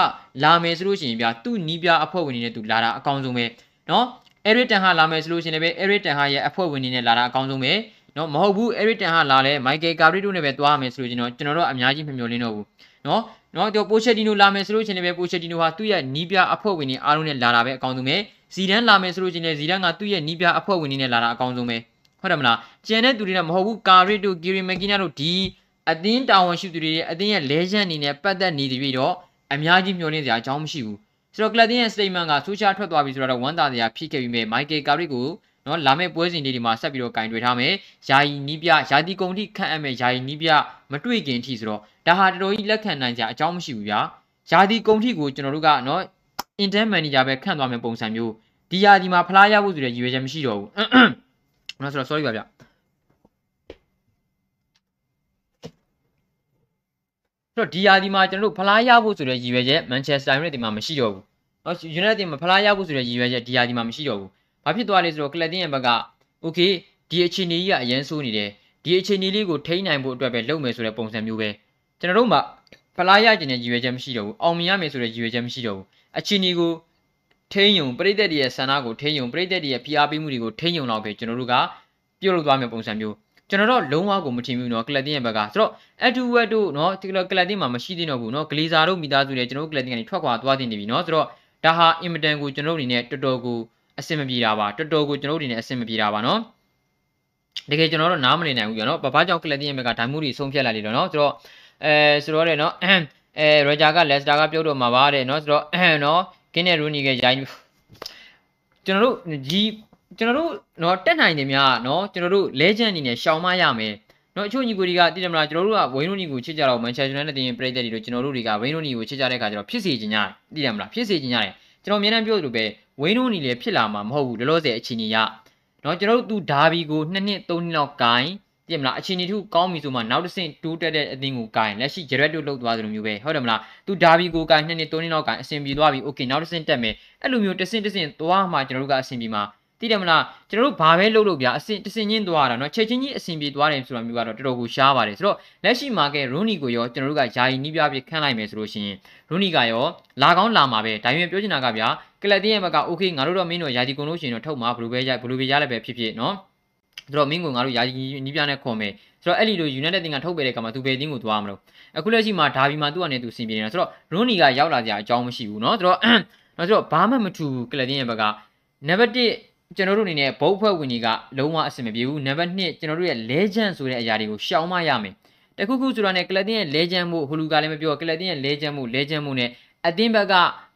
လာမယ်ဆိုလို့ရှိရင်ဗျာသူ့နီးပြအဖွဲ့ဝင်တွေနဲ့သူလာတာအကောင်းဆုံးပဲเนาะအဲရစ်တန်ဟာလာမယ်ဆိုလို့ရှိရင်လည်းအဲရစ်တန်ဟာရဲ့အဖွဲ့ဝင်တွေနဲ့လာတာအကောင်းဆုံးပဲเนาะမဟုတ်ဘူးအဲရစ်တန်ဟာလာလဲမိုက်ကယ်ကာရီတို့နဲ့ပဲသွားမယ်ဆိုလို့ကျွန်တော်ကျွန်တော်တို့အများကြီးမမျှော်လင့်တော့ဘူးเนาะ နော်တော့ပိုချက်တီနိုလာမယ်ဆိုလို့ရှိရင်လည်းပိုချက်တီနိုဟာသူ့ရဲ့နီးပြအဖွဲ့ဝင်တွေအားလုံးနဲ့လာတာပဲအကောင်းဆုံးပဲဇီဒန်လာမယ်ဆိုလို့ရှိရင်လည်းဇီဒန်ကသူ့ရဲ့နီးပြအဖွဲ့ဝင်တွေနဲ့လာတာအကောင်းဆုံးပဲဟုတ်တယ်မလားကျန်တဲ့သူတွေကမဟုတ်ဘူးကာရစ်တို့ဂီရီမက်ကီနာတို့ဒီအသင်းတာဝန်ရှိသူတွေအသင်းရဲ့လဲချန်အနေနဲ့ပတ်သက်နေပြီးတော့အများကြီးမျှော်လင့်စရာအကြောင်းမရှိဘူးဆိုတော့ကလပ်တင်းရဲ့ statement ကဆူချာထွက်သွားပြီဆိုတော့ဝမ်းသာစရာဖြစ်ခဲ့ပြီးမြဲမိုက်ကယ်ကာရစ်ကိုနော်လာမယ့်ပွဲစဉ်တွေဒီမှာဆက်ပြီးတော့ကင်တွယ်ထားမယ်။ယာယီနီးပြယာတီကုံတိခန့်အပ်မယ်ယာယီနီးပြမတွေ့ခင်ထိဆိုတော့ ဒါဟာတော်တော်ကြီးလက်ခံနိုင်ကြအကြောင်းမရှိဘူးဗျာ။ယာတီကုံတိကိုကျွန်တော်တို့ကနော် intern manager ပဲခန့်သွားမယ်ပုံစံမျိုးဒီယာဒီမှာဖလားရဖို့ဆိုတဲ့ရည်ရွယ်ချက်မရှိတော့ဘူး။နော်ဆိုတော့ sorry ပါဗျ။ဆိုတော့ဒီယာဒီမှာကျွန်တော်တို့ဖလားရဖို့ဆိုတဲ့ရည်ရွယ်ချက် Manchester United မှာမရှိတော့ဘူး။နော် United မှာဖလားရဖို့ဆိုတဲ့ရည်ရွယ်ချက်ဒီယာဒီမှာမရှိတော့ဘူး။ဘာဖြစ်သွားလဲဆိုတော့ကလပ်တင်းရဲ့ဘက်ကโอเคဒီအခြေအနေကြီးကအရန်ဆိုးနေတယ်ဒီအခြေအနေလေးကိုထိန်းနိုင်ဖို့အတွက်ပဲလုပ်မယ်ဆိုတဲ့ပုံစံမျိုးပဲ ကျွန်တော်တို့မှဖလားရကျင်တဲ့ရည်ရွယ်ချက်မရှိတော့ဘူးအောင်မြင်ရမယ်ဆိုတဲ့ရည်ရွယ်ချက်မရှိတော့ဘူးအခြေအနေကိုထိန်းယုံပရိသတ်တွေရဲ့ဆန္ဒကိုထိန်းယုံပရိသတ်တွေရဲ့ဖိအားပေးမှုတွေကိုထိန်းယုံတော့ပဲကျွန်တော်တို့ကပြုတ်လုပ်သွားမယ်ပုံစံမျိုးကျွန်တော်တို့လုံးဝကိုမထင်ဘူးเนาะကလပ်တင်းရဲ့ဘက်ကဆိုတော့အတူဝက်တို့เนาะဒီကလပ်တင်းမှာမရှိသေးတော့ဘူးเนาะဂလီဇာတို့မိသားစုတွေကျွန်တော်တို့ကလပ်တင်းကနေထွက်ခွာသွားတင်နေပြီเนาะဆိုတော့ဒါဟာအင်မတန်ကိုကျွန်တော်တို့အနေနဲ့တော်တော်ကိုအဆင်မပြေတာပါတော်တော်ကိုကျွန်တော်တို့အနေနဲ့အဆင်မပြေတာပါနော်တကယ်ကျွန်တော်တို့နားမလည်နိုင်ဘူးကြောနော်ဘာဘာကြောင့်ကလပ်တင်းရဲ့ဘက်ကဒိုင်မှုတွေဆုံးဖြတ်လိုက်လေတော့နော်ဆိုတော့ အဲဆိုတော့တဲ့နော်အဲရော်ဂျာကလက်စတာကပြုတ်တော့မှာပါတဲ့နော်ဆိုတော့နော်ကင်းနဲ့ရူနီကရိုင်းကျွန်တော်တို့ဒီကျွန်တော်တို့နော်တက်နိုင်တယ်များနော်ကျွန်တော်တို့လေဂျန်အနေနဲ့ရှောင်မရမယ်နော်အချို့ညီကိုတွေကတိတယ်မလားကျွန်တော်တို့ကဝိန်းရိုနီကိုချစ်ကြတော့မန်ချက်စတာနဲ့တင်ပြိတ္တတွေတို့ကျွန်တော်တို့တွေကဝိန်းရိုနီကိုချစ်ကြတဲ့အခါကျတော့ဖြစ်စေချင်ရတယ်တိတယ်မလားဖြစ်စေချင်ရတယ်ကျွန်တော်အများအားပြောသလိုပဲဝိန်းရိုနီလည်းဖြစ်လာမှာမဟုတ်ဘူးလောလောဆယ်အချိန်ကြီးရနော်ကျွန်တော်တို့သူဒါဘီကို2နှစ်3နှစ်လောက်ဂိုင်း ပြည့်မလားအခြေအနေထုကောင်းပြီဆိုမှနောက်တစ်ဆင့်တိုးတက်တဲ့အသင်းကိုဂိုင်းလက်ရှိဂျရက်တို့လှုပ်သွားသလိုမျိုးပဲဟုတ်တယ်မလားသူဒါဘီကိုဂိုင်း2နှစ်3နှစ်လောက်ဂိုင်းအဆင်ပြေသွားပြီโอเคနောက်တစ်ဆင့်တက်မယ်အဲ့လိုမျိုးတစ်ဆင့်တစ်ဆင့်သွားမှကျွန်တော်တို့ကအဆင်ပြေမှာသိတယ်မလားကျွန်တော်တို့ဘာပဲလုပ်လို့ဗျာအစင်တစင်ချင်းသွားတာเนาะချက်ချင်းကြီးအစင်ပြေသွားတယ်ဆိုတာမျိုးကတော့တော်တော်ကိုရှားပါတယ်ဆိုတော့လက်ရှိမှာကဲရိုနီကိုရောကျွန်တော်တို့ကယာယီနီးပြပြခန့်လိုက်မယ်ဆိုလို့ရှိရင်ရိုနီကရောလာကောင်းလာမှာပဲဒါပေမဲ့ပြောချင်တာကဗျာကလပ်တင်းရဲ့ဘက်ကโอเคငါတို့တော့မင်းတို့ယာယီကုန်လို့ရှိရင်တော့ထုတ်မှာဘလူးပဲရဘလူးပဲရလည်းပဲဖြစ်ဖြစ်เนาะ ဆိုတော့မင်းကငါတို့ယာယီနီးပြနဲ့ခွန်မယ်ဆိုတော့အဲ့လီလို United တင်ကထုတ်ပေးတဲ့ကမှာသူပဲတင်းကိုသွားမလို့အခုလက်ရှိမှာဒါဘီမှာသူ့အနေနဲ့သူစင်ပြေနေတာဆိုတော့ရိုနီကရောက်လာကြအကြောင်းမရှိဘူးเนาะဆိုတော့ဆိုတော့ဘာမှမထူဘူးကလပ်တင်းရဲ့ဘက်ကနံပါတ်1ကျွန်တော်တို့အနေနဲ့ဘုတ်ဖွဲ့ဝင်တွေကလုံးဝအဆင်မပြေဘူးနံပါတ်2ကျွန်တော်တို့ရဲ့ legend ဆိုတဲ့အရာတွေကိုရှောင်မရမယ်တခုခုဆိုတာနဲ့ကလပ်တင်ရဲ့ legend မှုဟိုလူကလည်းမပြောကလပ်တင်ရဲ့ legend မှု legend မှုနဲ့အသင်းဘက်က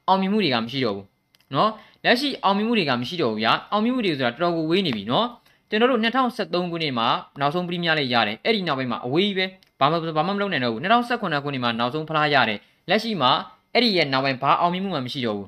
အောင်မြင်မှုတွေကမရှိတော့ဘူးเนาะလက်ရှိအောင်မြင်မှုတွေကမရှိတော့ဘူးဗျာအောင်မြင်မှုတွေဆိုတာတော်တော်ကိုဝေးနေပြီเนาะ ကျွန်တော်တို့2013ခုနှစ်မှာနောက်ဆုံးပရီးမီးယားလိရတယ်အဲ့ဒီနောက်ပိုင်းမှာအဝေးကြီးပဲဘာမှဘာမှမလုပ်နိုင်တော့ဘူး2018ခုနှစ်မှာနောက်ဆုံးဖလားရတယ်လက်ရှိမှာအဲ့ဒီရဲ့နောက်ပိုင်းဘာအောင်မြင်မှုမှမရှိတော့ဘူး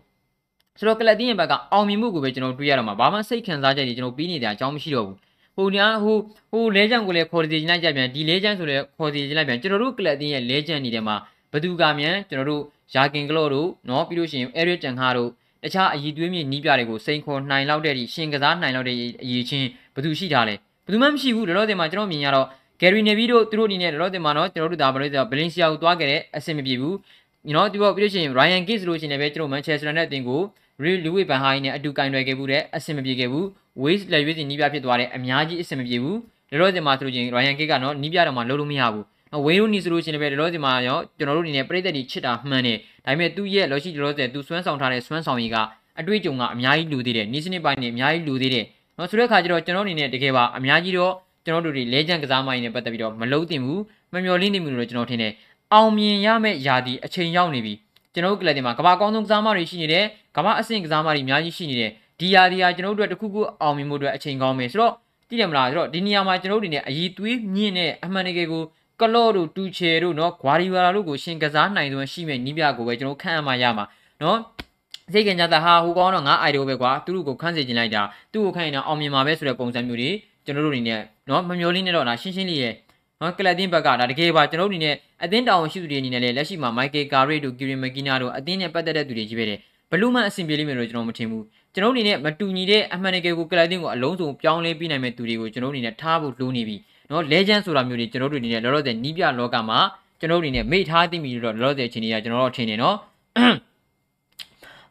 ဆိုတော့ကလပ်တင်းရဲ့ဘက်ကအောင်မြင်မှုကိုပဲကျွန်တော်တွေးရတော့မှာဘာမှစိတ်ခံစားချက်တွေကျွန်တော်ပြီးနေတဲ့အကြောင်းမရှိတော့ဘူးဟိုညာဟိုဟိုလဲချန်ကိုလည်းခေါ်စီချင်လိုက်ကြပြန်ဒီလဲချန်ဆိုလည်းခေါ်စီချင်လိုက်ပြန်ကျွန်တော်တို့ကလပ်တင်းရဲ့လဲချန်နေတဲ့မှာဘသူကမြန်ကျွန်တော်တို့ယာကင်ကလော့တို့เนาะပြီးလို့ရှိရင်အဲရစ်တန်ခါတို့တခြားအည်သွေးမြေနီးပြတွေကိုစိန်ခေါ်နိုင်လောက်တဲ့ဒီရှင်ကစားနိုင်လောက်တဲ့အည်ချင်း ဘသူရှိတာလဲဘသူမှမရှိဘူးလောလောဆယ်မှာကျွန်တော်မြင်ရတော့ဂယ်ရီနေဗီတို့သူတို့အနေနဲ့လောလောဆယ်မှာတော့ကျွန်တော်တို့ဒါဘယ်လိုဆိုဘလင်စီယာကိုသွားခဲ့တဲ့အဆင်မပြေဘူး။နော်ဒီပေါ့ပြီးလို့ရှိရင် Ryan Giggs လို့ရှိရင်လည်းပဲကျွန်တော် Manchester United အသင်းကိုရီလူဝေဘန်ဟိုင်းနဲ့အတူကင်တွယ်ခဲ့ဘူးတဲ့အဆင်မပြေခဲ့ဘူး waste လက်ရွေးစင်နီးပြဖြစ်သွားတယ်အများကြီးအဆင်မပြေဘူးလောလောဆယ်မှာဆိုလို့ချင်း Ryan Giggs ကနော်နီးပြတော့မှလုံးလို့မရဘူးဝေးရိုနီဆိုလို့ရှိရင်လည်းလောလောဆယ်မှာရောကျွန်တော်တို့အနေနဲ့ပြည်သက်တွေချစ်တာမှန်တယ်ဒါပေမဲ့သူ့ရဲ့လောရှိလောလောဆယ်သူစွမ်းဆောင်ထားတဲ့စွမ်းဆောင်ရည်ကအတွေ့အကြုံကအများကြီးလူသေးတယ်နီးစနစ်ပိုင်းနေအများကြီးလူသေးတယ် နော်ဆိုတဲ့အခါကျတော့ကျွန်တော်အနေနဲ့တကယ်ပါအများကြီးတော့ကျွန်တော်တို့တွေလဲကျန်ကစားမိုင်းနဲ့ပတ်သက်ပြီးတော့မလုံးတင်ဘူးမမျော်လင့်နေမှုလို့ကျွန်တော်ထင်တယ်အောင်မြင်ရမယ့်ຢာဒီအချိန်ရောက်နေပြီကျွန်တော်တို့ကလပ်တင်မှာကမ္ဘာအကောင်းဆုံးကစားမတွေရှိနေတယ်ကမ္ဘာအဆင့်ကစားမတွေအများကြီးရှိနေတယ်ဒီຢာဒီဟာကျွန်တော်တို့အတွက်တခုခုအောင်မြင်မှုအတွက်အချိန်ကောင်းမယ်ဆိုတော့သိတယ်မလားဆိုတော့ဒီနေရာမှာကျွန်တော်တို့အနေနဲ့အည်သွေးမြင့်တဲ့အမှန်တကယ်ကိုကလော့တို့တူချေတို့နော်ဂွာဒီဝါလာတို့ကိုရှင်ကစားနိုင်သွင်းရှိမဲ့နီးပြကိုပဲကျွန်တော်ခန့်အမှရမှာနော် စိတ်ကင်ကြတာဟာဟိုကောင်းတော့ငါအိုင်ဒိုပဲကွာသူတို့ကိုခန့်စေချင်လိုက်တာသူ့ကိုခန့်ရင်တော့အောင်မြင်မှာပဲဆိုတဲ့ပုံစံမျိုးတွေကျွန်တော်တို့အနေနဲ့နော်မမျောလင်းနေတော့ဒါရှင်းရှင်းလေးရဲ့နော်ကလပ်တင်ဘက်ကဒါတကယ်ပါကျွန်တော်တို့အနေနဲ့အသင်းတောင်ရှိသူတွေအနေနဲ့လည်းလက်ရှိမှာမိုက်ကယ်ကာရီတို့ကီရီမကီနာတို့အသင်းနဲ့ပတ်သက်တဲ့သူတွေကြီးပဲတယ်ဘလူးမန်အဆင်ပြေလိမ့်မယ်လို့ကျွန်တော်မထင်ဘူးကျွန်တော်အနေနဲ့မတူညီတဲ့အမှန်တကယ်ကိုကလပ်တင်ကိုအလုံးစုံပြောင်းလဲပြီးနိုင်မဲ့သူတွေကိုကျွန်တော်အနေနဲ့ထားဖို့လိုနေပြီနော် legend ဆိုတာမျိုးတွေကျွန်တော်တို့အနေနဲ့လောလောဆယ်နီးပြလောကမှာကျွန်တော်တို့အနေနဲ့မိထားသိမိလို့လောလောဆယ်အချိန်ကြီးကကျွန်တော်တို့ထင်နေနော်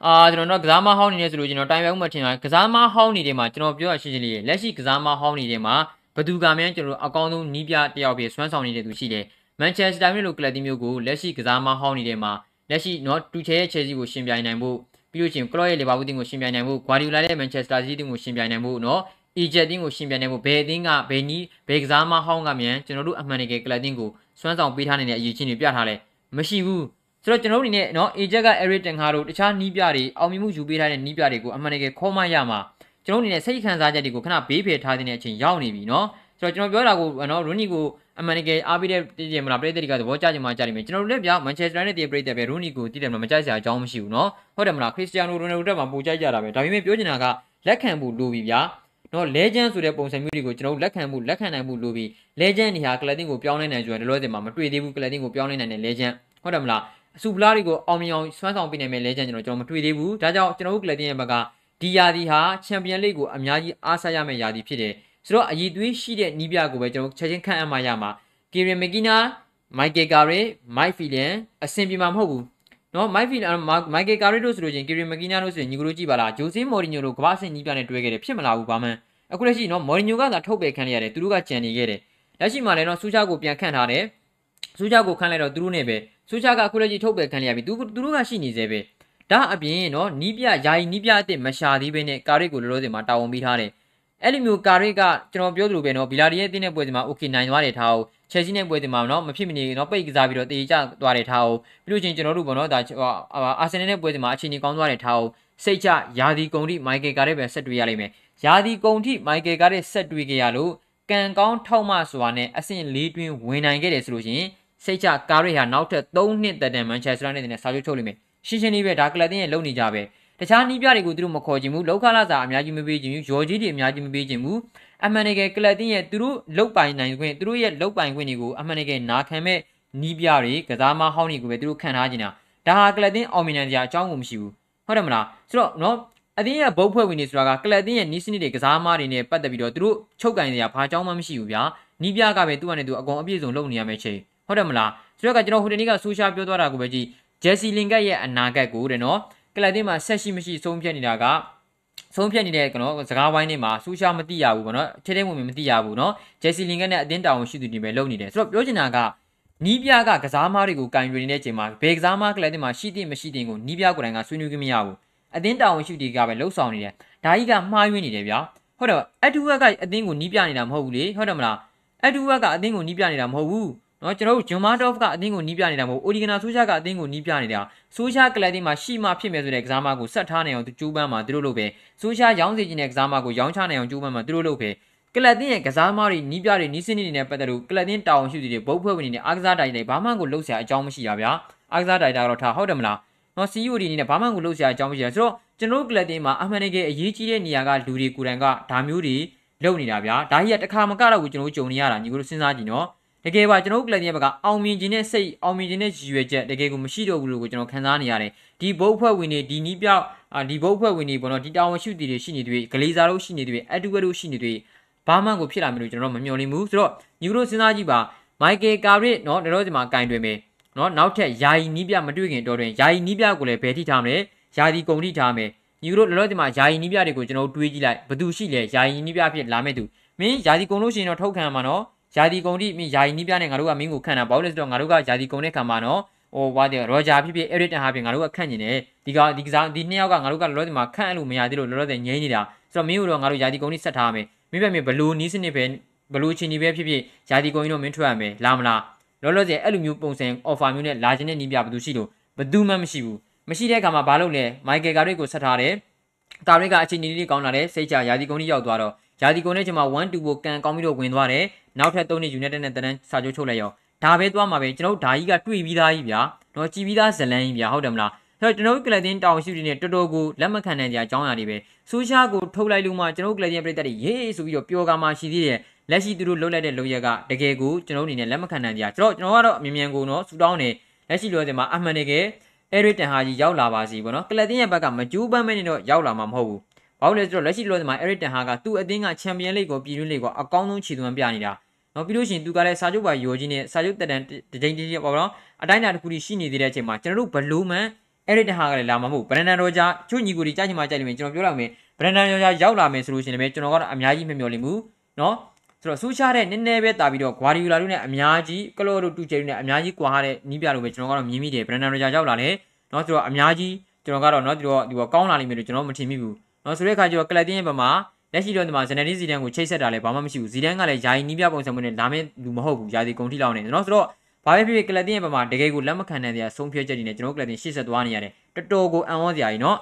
အာကျွန်တော်တို့ကစားမဟောင်းနေနေဆိုလို့ကျွန်တော်တိုင်ပဲဥမထင်ပါကစားမဟောင်းနေတဲ့မှာကျွန်တော်ပြောရရှင်းရှင်းလေးလက်ရှိကစားမဟောင်းနေတဲ့မှာဘသူကမှန်းကျွန်တော်တို့အကောင်းဆုံးနီးပြတယောက်ပြဆွမ်းဆောင်နေတဲ့သူရှိတယ်မန်ချက်စတာမျိုးလိုကလပ်တီမျိုးကိုလက်ရှိကစားမဟောင်းနေတဲ့မှာလက်ရှိနော်တူချဲရဲ့ချဲစီကိုရှင်ပြိုင်နိုင်ဖို့ပြီးလို့ချင်းကလော့ရဲ့လီဗာပူးတင်းကိုရှင်ပြိုင်နိုင်ဖို့ဂွာဒီယိုလာရဲ့မန်ချက်စတာစီးတင်းကိုရှင်ပြိုင်နိုင်ဖို့နော်အီဂျက်တင်းကိုရှင်ပြိုင်နိုင်ဖို့ဘယ်အသင်းကဘယ်နီးဘယ်ကစားမဟောင်းကမြန်ကျွန်တော်တို့အမှန်တကယ်ကလပ်တင်းကိုစွမ်းဆောင်ပေးထားနေတဲ့အရေးချင်းတွေပြထားလဲမရှိဘူး ဆိုတော့ကျွန်တော်တို့အနေနဲ့နော် agent က error တင်ခါတို့တခြားနီးပြတွေအောင်မြင်မှုယူပေးထားတဲ့နီးပြတွေကိုအမှန်တကယ်ခေါ်မှရမှာကျွန်တော်တို့အနေနဲ့စိတ်ခံစားချက်တွေကိုခဏဘေးဖယ်ထားတဲ့အချိန်ရောက်နေပြီနော်ဆိုတော့ကျွန်တော်ပြောတာကိုနော်ရူနီကိုအမှန်တကယ်အားပေးတဲ့တည်တယ်မလားပရိသတ်တွေကသဘောကျကြမှာကြားနေမယ်ကျွန်တော်တို့လည်းဗျာမန်ချက်စတာနဲ့တည်ပရိသတ်ပဲရူနီကိုတည်တယ်မလားမကြိုက်စရာအကြောင်းမရှိဘူးနော်ဟုတ်တယ်မလားခရစ္စတီယာနိုရိုနယ်ဒိုတက်မှာပူကြိုက်ကြတာပဲဒါပေမဲ့ပြောချင်တာကလက်ခံဖို့လိုပြီဗျာနော် legend ဆိုတဲ့ပုံစံမျိုးတွေကိုကျွန်တော်တို့လက်ခံမှုလက်ခံနိုင်မှုလိုပြီး legend နေဟာ clothing ကိုပြောင်းလဲနိုင်ကြတယ်လောလောဆယ်မှာမတွေ့သေးဘူး clothing ကိုပြောင်းလဲနိုင်တဲ့ legend ဟုတ်တယ်မလား အစုပလားတွေကိုအောင်မြင်အောင်စွမ်းဆောင်ပေးနိုင်မဲ့ legend ကျွန်တော်ကျွန်တော်မတွေ့သေးဘူးဒါကြောင့်ကျွန်တော်တို့ကလပ်တင်ရဲ့ဘက်ကဒီယာဒီဟာချန်ပီယံလိကိုအများကြီးအားစားရမယ့်ယာဒီဖြစ်တယ်ဆိုတော့အည်သွေးရှိတဲ့နီးပြကိုပဲကျွန်တော်ချက်ချင်းခန့်အပ်မှရမှာကီရီမက်ကီနာမိုက်ကယ်ကာရီမိုက်ဖီလန်အဆင်ပြေမှာမဟုတ်ဘူးနော်မိုက်ဖီလန်မိုက်ကယ်ကာရီတို့ဆိုလို့ချင်းကီရီမက်ကီနာတို့ဆိုရင်ညီကိုတို့ကြည့်ပါလားဂျိုဆေးမော်ရီညိုတို့ကမ္ဘာ့ဆင်ကြီးပြနဲ့တွဲခဲ့တယ်ဖြစ်မလာဘူးဘာမှအခုလက်ရှိနော်မော်ရီညိုကသာထုတ်ပယ်ခံရတယ်သူတို့ကကြံနေခဲ့တယ်လက်ရှိမှာလည်းနော်ဆူချာကိုပြန်ခန့်ထားတယ်ဆူချာကိုခန့်လိုက်တော့သူတို့နဲ့ပဲဆူချာကအခုလက်ရှိထုတ်ပယ်ခံရပြီသူသူတို့ကရှိနေသေးပဲဒါအပြင်နော်နီးပြယာယီနီးပြအစ်စ်မရှာသေးဘဲနဲ့ကာရီကိုလောလောဆယ်မှာတာဝန်ပေးထားတယ်အဲ့လိုမျိုးကာရီကကျွန်တော်ပြောသလိုပဲနော်ဗီလာဒီရဲ့အသင်းနဲ့ပွဲစဉ်မှာ okay နိုင်သွားတယ်ထားအောင်ချက်စီနဲ့ပွဲတင်မှာနော်မဖြစ်မနေနော်ပိတ်ကစားပြီးတော့တေးကြသွားတယ်ထားအောင်ပြီးလို့ချင်းကျွန်တော်တို့ပေါ့နော်ဒါအာဆင်နယ်နဲ့ပွဲတင်မှာအခြေအနေကောင်းသွားတယ်ထားအောင်စိတ်ချယာဒီကုံတိမိုက်ကယ်ကာရဲ့ပဲဆက်တွေ့ရလိမ့်မယ်ယာဒီကုံတိမိုက်ကယ်ကာရဲ့ဆက်တွေ့ကြရလို့ကံကောင်းထောက်မစွာနဲ့အဆင့်၄တွင်းဝင်နိုင်ခဲ့တယ်ဆိုလို့ရှိရင် စိတ်ချကာရိဟာနောက်ထပ်၃နှစ်တန်တန်မန်ချက်စတာနဲ့စာချုပ်ချုပ်လိမ့်မယ်ရှင်းရှင်းလေးပဲဒါကလပ်တင်းရဲ့လုံနေကြပဲတခြားနီးပြတွေကိုသူတို့မခေါ်ချင်ဘူးလောက်ခလာစာအများကြီးမပေးချင်ဘူးရော်ကြီးတွေအများကြီးမပေးချင်ဘူးအမှန်တကယ်ကလပ်တင်းရဲ့သူတို့လုတ်ပိုင်နိုင်ခွင့်သူတို့ရဲ့လုတ်ပိုင်ခွင့်တွေကိုအမှန်တကယ်နာခံမဲ့နီးပြတွေကစားမဟောင်းတွေကိုပဲသူတို့ခံထားနေတာဒါဟာကလပ်တင်းအောင်မြင်နိုင်ကြအကြောင်းကိုမရှိဘူးဟုတ်တယ်မလားဆိုတော့နော်အတင်းရဲ့ဘုတ်ဖွဲ့ဝင်နေဆိုတာကကလပ်တင်းရဲ့နီးစနစ်တွေကစားမတွေနဲ့ပတ်သက်ပြီးတော့သူတို့ချုပ်ကင်စရာဘာအကြောင်းမှမရှိဘူးဗျာနီးပြကပဲသူ့အနေနဲ့သူအကုန်အပြည့်စုံလုပ်နေရမယ့်ချိန် ဟုတ်တယ်မလားဆိုတော့ကကျွန်တော်ဟိုတနေ့ကဆိုရှာပြောသွားတာကိုပဲကြည့်ဂျက်စီလင်ကတ်ရဲ့အနာဂတ်ကိုတဲ့နော်ကလပ်တင်းမှာဆက်ရှိမရှိဆုံးဖြတ်နေတာကဆုံးဖြတ်နေတဲ့ကနော်စကားဝိုင်းတွေမှာဆူရှာမသိရဘူးပေါ့နော်ထဲထဲဝင်ဝင်မသိရဘူးနော်ဂျက်စီလင်ကတ်နဲ့အတင်းတောင်ရှိသူတွေပဲလုပ်နေတယ်ဆိုတော့ပြောချင်တာကနီးပြကကစားမားတွေကိုကင်ယူနေတဲ့ချိန်မှာဘယ်ကစားမားကလပ်တင်မှာရှိတဲ့မရှိတဲ့ကိုနီးပြကိုယ်တိုင်ကဆွေးနွေးခွင့်မရဘူးအတင်းတောင်ရှိတွေကပဲလှုပ်ဆောင်နေတယ်ဒါကြီးကမှားယွင်းနေတယ်ဗျာဟုတ်တယ်အတူဝက်ကအတင်းကိုနီးပြနေတာမဟုတ်ဘူးလေဟုတ်တယ်မလားအတူဝက်ကအတင်းကိုနီးပြနေတာမဟုတ်ဘူး နော်ကျွန်တော်တို့ဂျွန်မာဒေါ့ဖ်ကအသင်းကိုနီးပြနေတာမဟုတ်အိုဒီဂနာဆိုးရှာကအသင်းကိုနီးပြနေတာဆိုးရှာကလပ်တင်မှာရှိမှဖြစ်မယ်ဆိုတဲ့ကစားမကိုဆက်ထားနိုင်အောင်သူကြိုးပမ်းမှာသူတို့လုပ်ပဲဆိုးရှာရောင်းစီခြင်းတဲ့ကစားမကိုရောင်းချနိုင်အောင်ကြိုးပမ်းမှာသူတို့လုပ်ပဲကလပ်တင်ရဲ့ကစားမတွေနီးပြတွေနီးစနစ်တွေနဲ့ပတ်သက်လို့ကလပ်တင်တောင်းရှိသူတွေဘုတ်ဖွဲ့ဝင်နေနဲ့အားကစားတိုင်တွေဘာမှကိုလှုပ်ရှားအကြောင်းမရှိရဗျာအားကစားတိုင်တာတော့ထားဟုတ်တယ်မလားနော် CEO တွေအနေနဲ့ဘာမှကိုလှုပ်ရှားအကြောင်းမရှိရဆိုတော့ကျွန်တော်တို့ကလပ်တင်မှာအမှန်တကယ်အရေးကြီးတဲ့နေရာကလူတွေကိုယ်တိုင်ကဒါမျိုးတွေလုပ်နေတာဗျာဒါကြီးကတခါမကတော့ဘူးကျွန်တော်တို့ကြုံနေရတာညီကိုတို့စဉ်းစားကြည့်နော် တကယ်ပါကျွန်တော်တို့ကလပ်ရဲ့ဘက်ကအောင်မြင်ခြင်းနဲ့စိတ်အောင်မြင်ခြင်းနဲ့ရည်ရွယ်ချက်တကယ်ကိုမရှိတော့ဘူးလို့ကိုကျွန်တော်ခံစားနေရတယ်ဒီဘုတ်ဖွဲ့ဝင်တွေဒီနီးပြောက်ဒီဘုတ်ဖွဲ့ဝင်တွေပေါ့နော်ဒီတာဝန်ရှိသူတွေရှိနေတွေဂလေးစားတို့ရှိနေတွေအတူဝဲတို့ရှိနေတွေဘာမှကိုဖြစ်လာမယ်လို့ကျွန်တော်မမျှော်လင့်ဘူးဆိုတော့ညီတို့စဉ်းစားကြည့်ပါမိုက်ကယ်ကာရစ်နော်တို့ဒီမှာကင်တွင်မယ်နော်နောက်ထပ်ယာယီနီးပြမတွေ့ခင်တော့တွင်ယာယီနီးပြကိုလည်းဘယ်ထိထားမလဲယာဒီကုံထိထားမယ်ညီတို့လောလောဆယ်မှာယာယီနီးပြတွေကိုကျွန်တော်တို့တွေးကြည့်လိုက်ဘယ်သူရှိလဲယာယီနီးပြဖြစ်လာမဲ့သူမင်းယာဒီကုံလို့ရှိရင်တော့ထုတ်ခံမှာနော် ယာဒီကုံတိမင်းယာယီနီးပြနဲ့ငါတို့ကမင်းကိုခံတာဘာလို့လဲဆိုတော့ငါတို့ကယာဒီကုံနဲ့ခံမှာနော်ဟိုဘာတဲ့ရောဂျာဖြစ်ဖြစ် Eric တန်ဟာဖြစ်ငါတို့ကခန့်နေတယ်ဒီကဒီကစားဒီနှစ်ယောက်ကငါတို့ကလောလောဆယ်မှာခန့်အဲ့လိုမရသေးလို့လောလောဆယ်ငြိမ်းနေတာဆိုတော့မင်းတို့တော့ငါတို့ယာဒီကုံကြီးဆက်ထားရမယ်မင်းပဲမင်းဘလူးနီးစနစ်ပဲဘလူးချင်းဒီပဲဖြစ်ဖြစ်ယာဒီကုံကြီးတော့မင်းထွက်ရမယ်လာမလားလောလောဆယ်အဲ့လိုမျိုးပုံစံ offer မျိုးနဲ့လာခြင်းနဲ့နီးပြဘယ်သူရှိလို့ဘယ်သူမှမရှိဘူးမရှိတဲ့အခါမှာဘာလုပ်လဲမိုက်ကယ်ကာရစ်ကိုဆက်ထားတယ်ကာရစ်ကအချိန်ကြီးလေးကောင်းလာတယ်စိတ်ချယာဒီကုံကြီးရောက်သွားတော့ ယာဒီကုံနဲ့ကျွန်မ1 2ကိုကန်ကောင်းပြီးတော့ဝင်သွားတယ်နောက်ထပ်3နှစ် United နဲ့တန်းစာချုပ်ချုပ်လိုက်ရောဒါပဲသွားမှာပဲကျွန်တော်တို့ဓာကြီးကတွေ့ပြီးသားကြီးဗျာတော့ကြည်ပြီးသားဇလန်းကြီးဗျာဟုတ်တယ်မလားဆိုတော့ကျွန်တော်တို့ကလပ်တင်တောင်ရှိတွေနဲ့တော်တော်ကိုလက်မခံနိုင်ကြအကြောင်းအရာတွေပဲဆူရှာကိုထုတ်လိုက်လို့မှကျွန်တော်တို့ကလပ်တင်ပြည်သက်တွေရေးဆိုပြီးတော့ပျော်ကာမှရှိသေးတယ်လက်ရှိသူတို့လှုပ်လိုက်တဲ့လုပ်ရက်ကတကယ်ကိုကျွန်တော်အနေနဲ့လက်မခံနိုင်ကြကျွန်တော်ကျွန်တော်ကတော့အမြင်မြန်ကိုနော်ဆူတောင်းနေလက်ရှိလိုတဲ့မှာအမှန်တကယ်အဲရစ်တန်ဟာကြီးရောက်လာပါစီပေါ့နော်ကလပ်တင်ရဲ့ဘက်ကမကြိုးပမ်းမနေတော့ရောက်လာမှာမဟုတ်ဘူး ဘာလို့လဲဆိုတော့လက်ရှိလိုတဲ့မှာအဲရစ်တန်ဟာကသူ့အသင်းကချန်ပီယံလိဂ်ကိုပြည်တွင်းလိဂ်ကိုအကောင်းဆုံးခြေသွမ်းပြနေတာနော်ပြီးလို့ရှိရင်သူကလည်းစာချုပ်ပါယောကြီးနဲ့စာချုပ်တက်တန်တကြိမ်တည်းပေါ့နော်အတိုင်းအတာတစ်ခုကြီးရှိနေသေးတဲ့အချိန်မှာကျွန်တော်တို့ဘလူးမန်အဲ့ဒီတဟာကလည်းလာမှာမဟုတ်ဘရန်ဒန်ရောဂျာချွညီကိုဒီကြားချင်မှကြိုက်လိမ့်မယ်ကျွန်တော်ပြောလိုက်မယ်ဘရန်ဒန်ရောဂျာရောက်လာမယ်ဆိုလို့ရှိရင်လည်းကျွန်တော်ကတော့အများကြီးမမျှော်လင့်ဘူးနော်ဆိုတော့ဆူရှာတဲ့နည်းနည်းပဲတာပြီးတော့ဂွာဒီယိုလာတို့နဲ့အများကြီးကလော့တို့တူချယ်တို့နဲ့အများကြီးကွာတဲ့နီးပြလို့ပဲကျွန်တော်ကတော့မြင်မိတယ်ဘရန်ဒန်ရောဂျာရောက်လာတယ်နော်ဆိုတော့အများကြီးကျွန်တော်ကတော့နော်ဒီတော့ဒီကောင်းလာလိမ့်မယ်လို့ကျွန်တော်မထင်မိဘူး နော်ဆိုတဲ့အခါကျတော့ကလပ်တင်းရဲ့ဘက်မှာလက်ရှိတော့ဒီမှာဇနနီဇီဒန်ကိုချိတ်ဆက်တာလည်းဘာမှမရှိဘူးဇီဒန်ကလည်းယာယီနီးပြပုံစံမျိုးနဲ့လာမယ့်လူမဟုတ်ဘူးယာဒီကုန်ထိလောက်နေနော်ဆိုတော့ဘာပဲဖြစ်ဖြစ်ကလပ်တင်ရဲ့ဘက်မှာတကယ်ကိုလက်မခံနိုင်တဲ့အဆုံးဖြတ်ချက်တွေနဲ့ကျွန်တော်ကလပ်တင်ရှေ့ဆက်သွားနေရတယ်တော်တော်ကိုအံ့ဩစရာကြီးနော်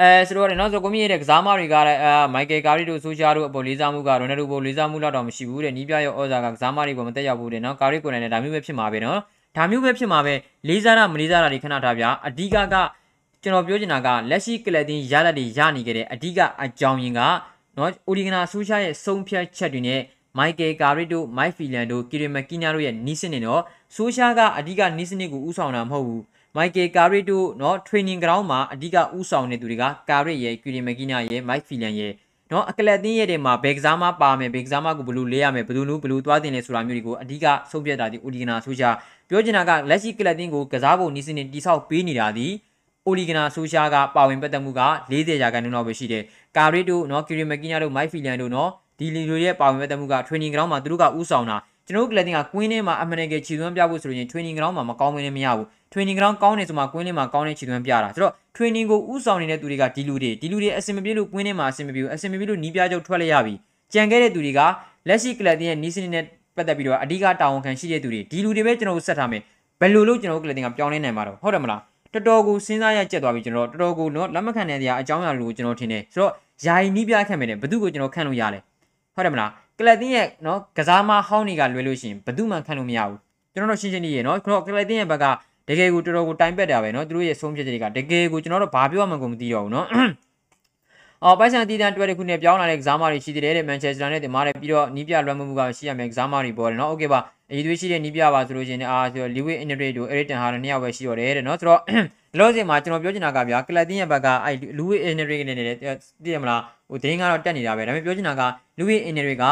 အဲဆိုတော့နော်ဆိုကိုမီရဲ့ကစားမတွေကလည်းအာမိုက်ကယ်ကာရီတို့ဆိုရှာတို့အပေါ်လေးစားမှုကရိုနယ်ဒိုပေါ်လေးစားမှုလောက်တော့မရှိဘူးတဲ့နီးပြရဲ့ဩဇာကကစားမတွေပေါ်မတက်ရောက်ဘူးတဲ့နော်ကာရီကိုလည်းဒါမျိုးပဲဖြစ်မှာပဲနော်ဒါမျိုးပဲဖြစ်မှာပဲလေးစားတာမလေးစားတာတွေခဏထားပြအဓိကက ကျွန်တော်ပြောချင်တာကလက်ရှိကလပ်တင်ရလက်တွေရနေကြတဲ့အဓိကအကြောင်းရင်းကနော်အိုဒီဂနာဆူရှာရဲ့ဆုံးဖြတ်ချက်တွေနဲ့မိုက်ကယ်ကာရီတို့မိုက်ဖီလန်တို့ကီရီမကီနာတို့ရဲ့နီးစနစ်တော့ဆူရှာကအဓိကနီးစနစ်ကိုဥဆောင်တာမဟုတ်ဘူးမိုက်ကယ်ကာရီတို့နော် training ground မှာအဓိကဥဆောင်နေသူတွေကကာရီရဲ့ကီရီမကီနာရဲ့မိုက်ဖီလန်ရဲ့နော်အကလပ်တင်းရဲ့တဲ့မှာဘယ်ကစားမပါမယ်ဘယ်ကစားမကိုဘလူးလေးရမယ်ဘလူးနူးဘလူးသွားတင်လဲဆိုတာမျိုးတွေကိုအဓိကဆုံးဖြတ်တာဒီအိုဒီဂနာဆူရှာပြောချင်တာကလက်ရှိကလပ်တင်းကိုကစားဖို့နီးစနစ်တိဆောက်ပေးနေတာဒီ အိုလီဂနာဆူရှာကပါဝင်ပတ်သက်မှုက40ရာခိုင်နှုန်းလောက်ပဲရှိတယ်။ကာရီတို့နော်ကီရီမကီနာတို့မိုက်ဖီလန်တို့နော်ဒီလီလိုရဲ့ပါဝင်ပတ်သက်မှုက training ground မှာသူတို့ကဥဆောင်တာကျွန်တော်တို့ကလပ်တင်ကကွင်းထဲမှာအမှန်တကယ်ခြေသွမ်းပြဖို့ဆိုရင် training ground မှာမကောင်းမင်းလည်းမရဘူး training ground ကောင်းနေဆိုမှကွင်းထဲမှာကောင်းတဲ့ခြေသွမ်းပြတာဆိုတော့ training ကိုဥဆောင်နေတဲ့သူတွေကဒီလူတွေဒီလူတွေအဆင်မပြေလို့ကွင်းထဲမှာအဆင်မပြေဘူးအဆင်မပြေလို့နီးပြချုပ်ထွက်လိုက်ရပြီကြံခဲ့တဲ့သူတွေကလက်ရှိကလပ်တင်ရဲ့နီးစနစ်နဲ့ပတ်သက်ပြီးတော့အဓိကတာဝန်ခံရှိတဲ့သူတွေဒီလူတွေပဲကျွန်တော်တို့ဆက်ထားမယ်ဘယ်လိုလုပ်ကျွန်တော်တို့ကလပ်တင်ကပြောင်းလဲနိုင်မှာတော့ဟုတ်တယ်မလား တော်တော်ကိုစဉ်းစားရကြက်သွားပြီကျွန်တော်တော်တော်ကိုနော်လက်မခံတဲ့နေရာအကြောင်းအရာတွေကိုကျွန်တော်ထင်တယ်ဆိုတော့ယာယီနီးပြခတ်မယ်တဲ့ဘယ်သူကိုကျွန်တော်ခန့်လို့ရလဲဟုတ်တယ်မလားကလပ်တင်းရဲ့နော်ကစားမဟောင်းတွေကလွယ်လို့ရှိရင်ဘယ်သူမှခန့်လို့မရဘူးကျွန်တော်တို့ရှင်းရှင်းလေးရေနော်ကျွန်တော်ကလပ်တင်းရဲ့ဘက်ကတကယ်ကိုတော်တော်ကိုတိုင်ပက်တာပဲနော်သူတို့ရဲ့ဆုံးဖြတ်ချက်တွေကတကယ်ကိုကျွန်တော်တို့ဘာပြောမှကိုမသိတော့ဘူးနော် အော်ပိုက်ဆန်တီတန်တွဲတစ်ခုနဲ့ပြောင်းလာတဲ့ကစားမတွေရှိသေးတယ်တဲ့မန်ချက်စတာနဲ့တင်မားတယ်ပြီးတော့နီးပြလွှမ်းမှုကရှိရမယ်ကစားမတွေပေါ်တယ်နော်โอเคပါအရေးသွေးရှိတဲ့နီးပြပါဆိုလို့ရှိရင်အာဆိုလီဝေအင်နရေးတို့အရစ်တန်ဟာနှစ်ယောက်ပဲရှိရတယ်တဲ့နော်ဆိုတော့လောစင်မှာကျွန်တော်ပြောချင်တာကဗျာကလပ်တင်းရဲ့ဘက်ကအဲလူဝေအင်နရေးနဲ့တည်ရမလားဟိုဒင်းကတော့တက်နေတာပဲဒါပေမဲ့ပြောချင်တာကလူဝေအင်နရေးက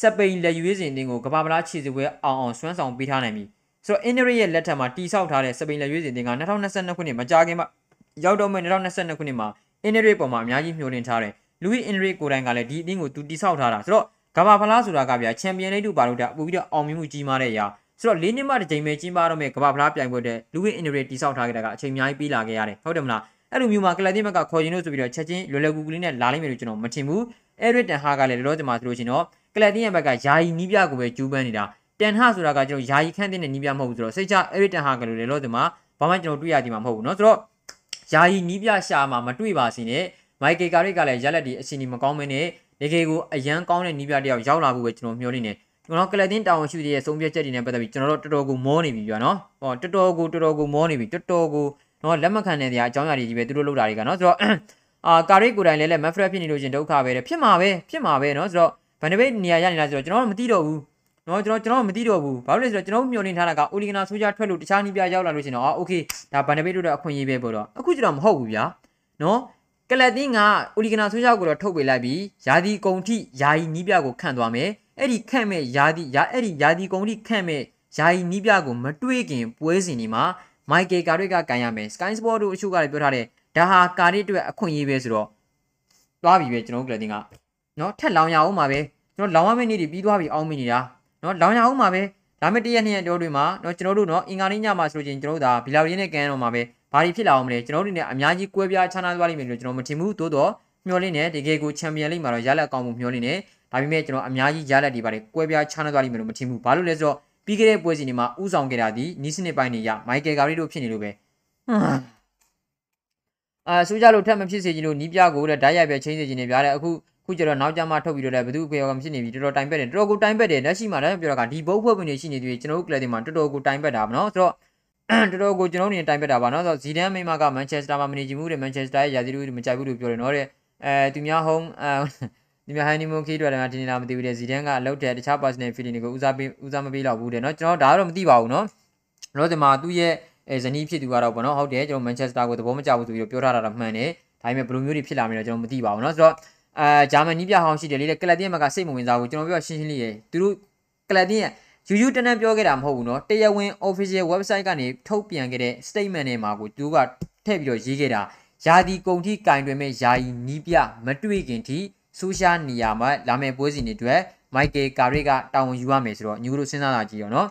စပိန်လက်ရွေးစင်တင်းကိုကဘာပလားခြေစပွဲအောင်အောင်စွမ်းဆောင်ပေးထားနိုင်ပြီဆိုတော့အင်နရေးရဲ့လက်ထက်မှာတိဆောက်ထားတဲ့စပိန်လက်ရွေးစင်တင်းက2022ခုနှစ်မကြာခင်မှာရောက်တော့မယ်2022ခုနှစ်မှာ အင်နရေးပေါ်မှာအများကြီးမျှော်လင့်ထားတယ်လူဝီအင်နရေးကိုယ်တိုင်ကလည်းဒီအသင်းကိုသူတိဆောက်ထားတာဆိုတော့ကဘာဖလားဆိုတာကဗျာချန်ပီယံလိတို့ပါလို့တာပို့ပြီးတော့အောင်မြင်မှုကြီးမားတဲ့အရာဆိုတော့၄နှစ်မှတစ်ချိန်ပဲကျင်းပတော့မယ်ကဘာဖလားပြိုင်ပွဲတဲ့လူဝင်းအင်ဒရီတိဆောက်ထားခဲ့တာကအချိန်အများကြီးပေးလာခဲ့ရတယ်ဟုတ်တယ်မလားအဲ့လိုမျိုးမှာကလပ်တင်ဘက်ကခေါ်ရင်လို့ဆိုပြီးတော့ချက်ချင်းလွယ်လွယ်ကူကူလေးနဲ့လာလိမ့်မယ်လို့ကျွန်တော်မထင်ဘူးအဲရစ်တန်ဟာကလည်းလောလောဆယ်မှာဆိုလို့ရှိရင်တော့ကလပ်တင်ရဲ့ဘက်ကယာယီနီးပြကိုပဲကျူးပန်းနေတာတန်ဟာဆိုတာကကျွန်တော်ယာယီခန့်တဲ့နီးပြမဟုတ်ဘူးဆိုတော့စိတ်ချအဲရစ်တန်ဟာကလည်းလောလောဆယ်မှာဘာမှကျွန်တော်တွေ့ရသည်မှာမဟုတ်ဘူးเนาะဆိုတော့ ယာယီနီးပြရှာမှာမတွေ့ပါစေနဲ့မိုက်ကယ်ကာရစ်ကလည်းရက်လက်ဒီအစီအနီမကောင်းမင်းနဲ့တကယ်ကိုအရန်ကောင်းတဲ့နီးပြတယောက်ရောက်လာဖို့ပဲကျွန်တော်မျှော်လင့်နေကျွန်တော်ကလပ်တင်တာဝန်ရှိတဲ့ဆုံးဖြတ်ချက်တွေနဲ့ပတ်သက်ပြီးကျွန်တော်တို့တော်တော်ကိုမောနေပြီပြနော်ဟောတော်တော်ကိုတော်တော်ကိုမောနေပြီတော်တော်ကိုနော်လက်မခံတဲ့နေရာအကြောင်းအရာတွေကြီးပဲသူတို့လုပ်တာတွေကနော်ဆိုတော့အာကာရိတ်ကိုယ်တိုင်လည်းလက်မက်ဖရက်ဖြစ်နေလို့ရှင်ဒုက္ခပဲတဲ့ဖြစ်မှာပဲဖြစ်မှာပဲနော်ဆိုတော့ဗန်ဒဘိတ်နေရာရနေတာဆိုတော့ကျွန်တော်တို့မသိတော့ဘူး နော်ကျွန်တော်ကျွန်တော်မသိတော့ဘူးဘာလို့လဲဆိုတော့ကျွန်တော်မျှော်လင့်ထားတာကအိုလီဂနာဆိုကြထွက်လို့တခြားနီးပြရောက်လာလို့ရှင်တော့အာโอเคဒါဗန်ဒဘိတ်တို့တော့အခွင့်အရေးပဲပေါ့တော့အခုကျတော့မဟုတ်ဘူးဗျာနော်ကလတ်တင်းကအိုလီဂနာဆိုကြကိုတော့ထုတ်ပေးလိုက်ပြီးယာဒီကုံထိယာယီနီးပြကိုခန့်သွားမယ်အဲ့ဒီခန့်မဲ့ယာဒီယာအဲ့ဒီယာဒီကုံထိခန့်မဲ့ယာယီနီးပြကိုမတွေးခင်ပွဲစဉ်ဒီမှာမိုက်ကယ်ကာရွက်ကကန်ရမယ် Sky Sport တို့အချို့ကလည်းပြောထားတယ် ဒါဟာကာရီအတွက်အခွင့်အရေးပဲဆိုတော့သွားပြီပဲကျွန်တော်တို့ကလတင်ကနော်ထက်လောင်ရအောင်ပါပဲကျွန်တော်လောင်ရမယ့်နေ့တွေပြီးသွားပြီအောင်းမိနေတာ နော်လောင်ရအောင်ပါပဲဒါမဲ့တရက်နှစ်ရက်တောတွေမှာနော်ကျွန်တော်တို့နော်အင်္ဂါနေ့ညမှာဆိုလို့ချင်းကျွန်တော်တို့ဒါဘီလာရင်းနဲ့ကန်တော့မှာပဲဘာတွေဖြစ်လာအောင်မလဲကျွန်တော်တို့နေအများကြီးကွဲပြားခြားနားသွားလိမ့်မယ်လို့ကျွန်တော်မထင်ဘူးသို့တော့မျှော်လင့်နေတကယ်ကိုချန်ပီယံလိမ့်မှာတော့ရလက်အကောင်မှုမျှော်လင့်နေဒါပေမဲ့ကျွန်တော်အများကြီးရလက်တွေပါတယ်ကွဲပြားခြားနားသွားလိမ့်မယ်လို့မထင်ဘူးဘာလို့လဲဆိုတော့ပြီးခဲ့တဲ့ပွဲစဉ်တွေမှာဥဆောင်ခဲ့တာဒီနီးစနစ်ပိုင်းတွေရမိုက်ကယ်ဂါရီတို့ဖြစ်နေလို့ပဲအာဆိုကြလို့ထပ်မဖြစ်စေချင်လို့နီးပြကိုတဲ့ဓာတ်ရိုက်ပဲချင်းစေချင်နေဗျာတဲ့အခု ခုကျတော့နောက်ကြမှာထုတ်ပြီးတော့လည်းဘသူအခွေရောကဖြစ်နေပြီတော်တော်တိုင်ပက်တယ်တော်တော်ကိုတိုင်ပက်တယ်လက်ရှိမှာလည်းပြောတာကဒီဘုတ်ဖွဲ့ဝင်တွေရှိနေသေးတယ်ကျွန်တော်တို့ကလပ်တွေမှာတော်တော်ကိုတိုင်ပက်တာပါနော်ဆိုတော့တော်တော်ကိုကျွန်တော်တို့နေတိုင်ပက်တာပါနော်ဆိုတော့ဇီဒန်မိမကမန်ချက်စတာမှာမနေချင်ဘူးတဲ့မန်ချက်စတာရဲ့ယာစီတို့မကြိုက်ဘူးလို့ပြောတယ်နော်တဲ့အဲသူများဟုံးအဲဒီများဟန်နီမွန်ခီးတွေလည်းတင်နေတာမသိဘူးတဲ့ဇီဒန်ကအလုပ်တဲ့တခြား personal feeling တွေကိုဦးစားပေးဦးစားမပေးတော့ဘူးတဲ့နော်ကျွန်တော်ဒါကတော့မသိပါဘူးနော်တော့ဒီမှာသူ့ရဲ့အဲဇနီးဖြစ်သူကတော့ပေါ့နော်ဟုတ်တယ်ကျွန်တော်မန်ချက်စတာကိုသဘောမကျဘူးဆိုပြီးတော့ပြောထားတာတော့မှန်တယ်ဒါပေမဲ့ဘယ်လိုမျိုးတွေဖြစ်လာမလဲကျွန်တော်မသိပါဘူးနော်ဆိုတော့ အာဂျာမနီပြဟောင်းရှိတယ်လေကလပ်တင်းမကစိတ်မဝင်စားဘူးကျွန်တော်ပြောရှင်းရှင်းလေးရယ်သူတို့ကလပ်တင်းယူယူတန်းတန်းပြောခဲ့တာမဟုတ်ဘူးเนาะတရားဝင် official website ကနေထုတ်ပြန်ခဲ့တဲ့ statement ထဲမှာကိုသူကထည့်ပြီးတော့ရေးခဲ့တာယာဒီကုံထိကင်တွင်မဲ့ယာယီနီးပြမတွေ့ခင်ထိဆိုရှာနေရာမှာလာမယ့်ပွဲစဉ်တွေအတွက်မိုက်ကယ်ကာရစ်ကတာဝန်ယူရမယ်ဆိုတော့ညီတို့စဉ်းစားတာကြည့်ရောเนาะ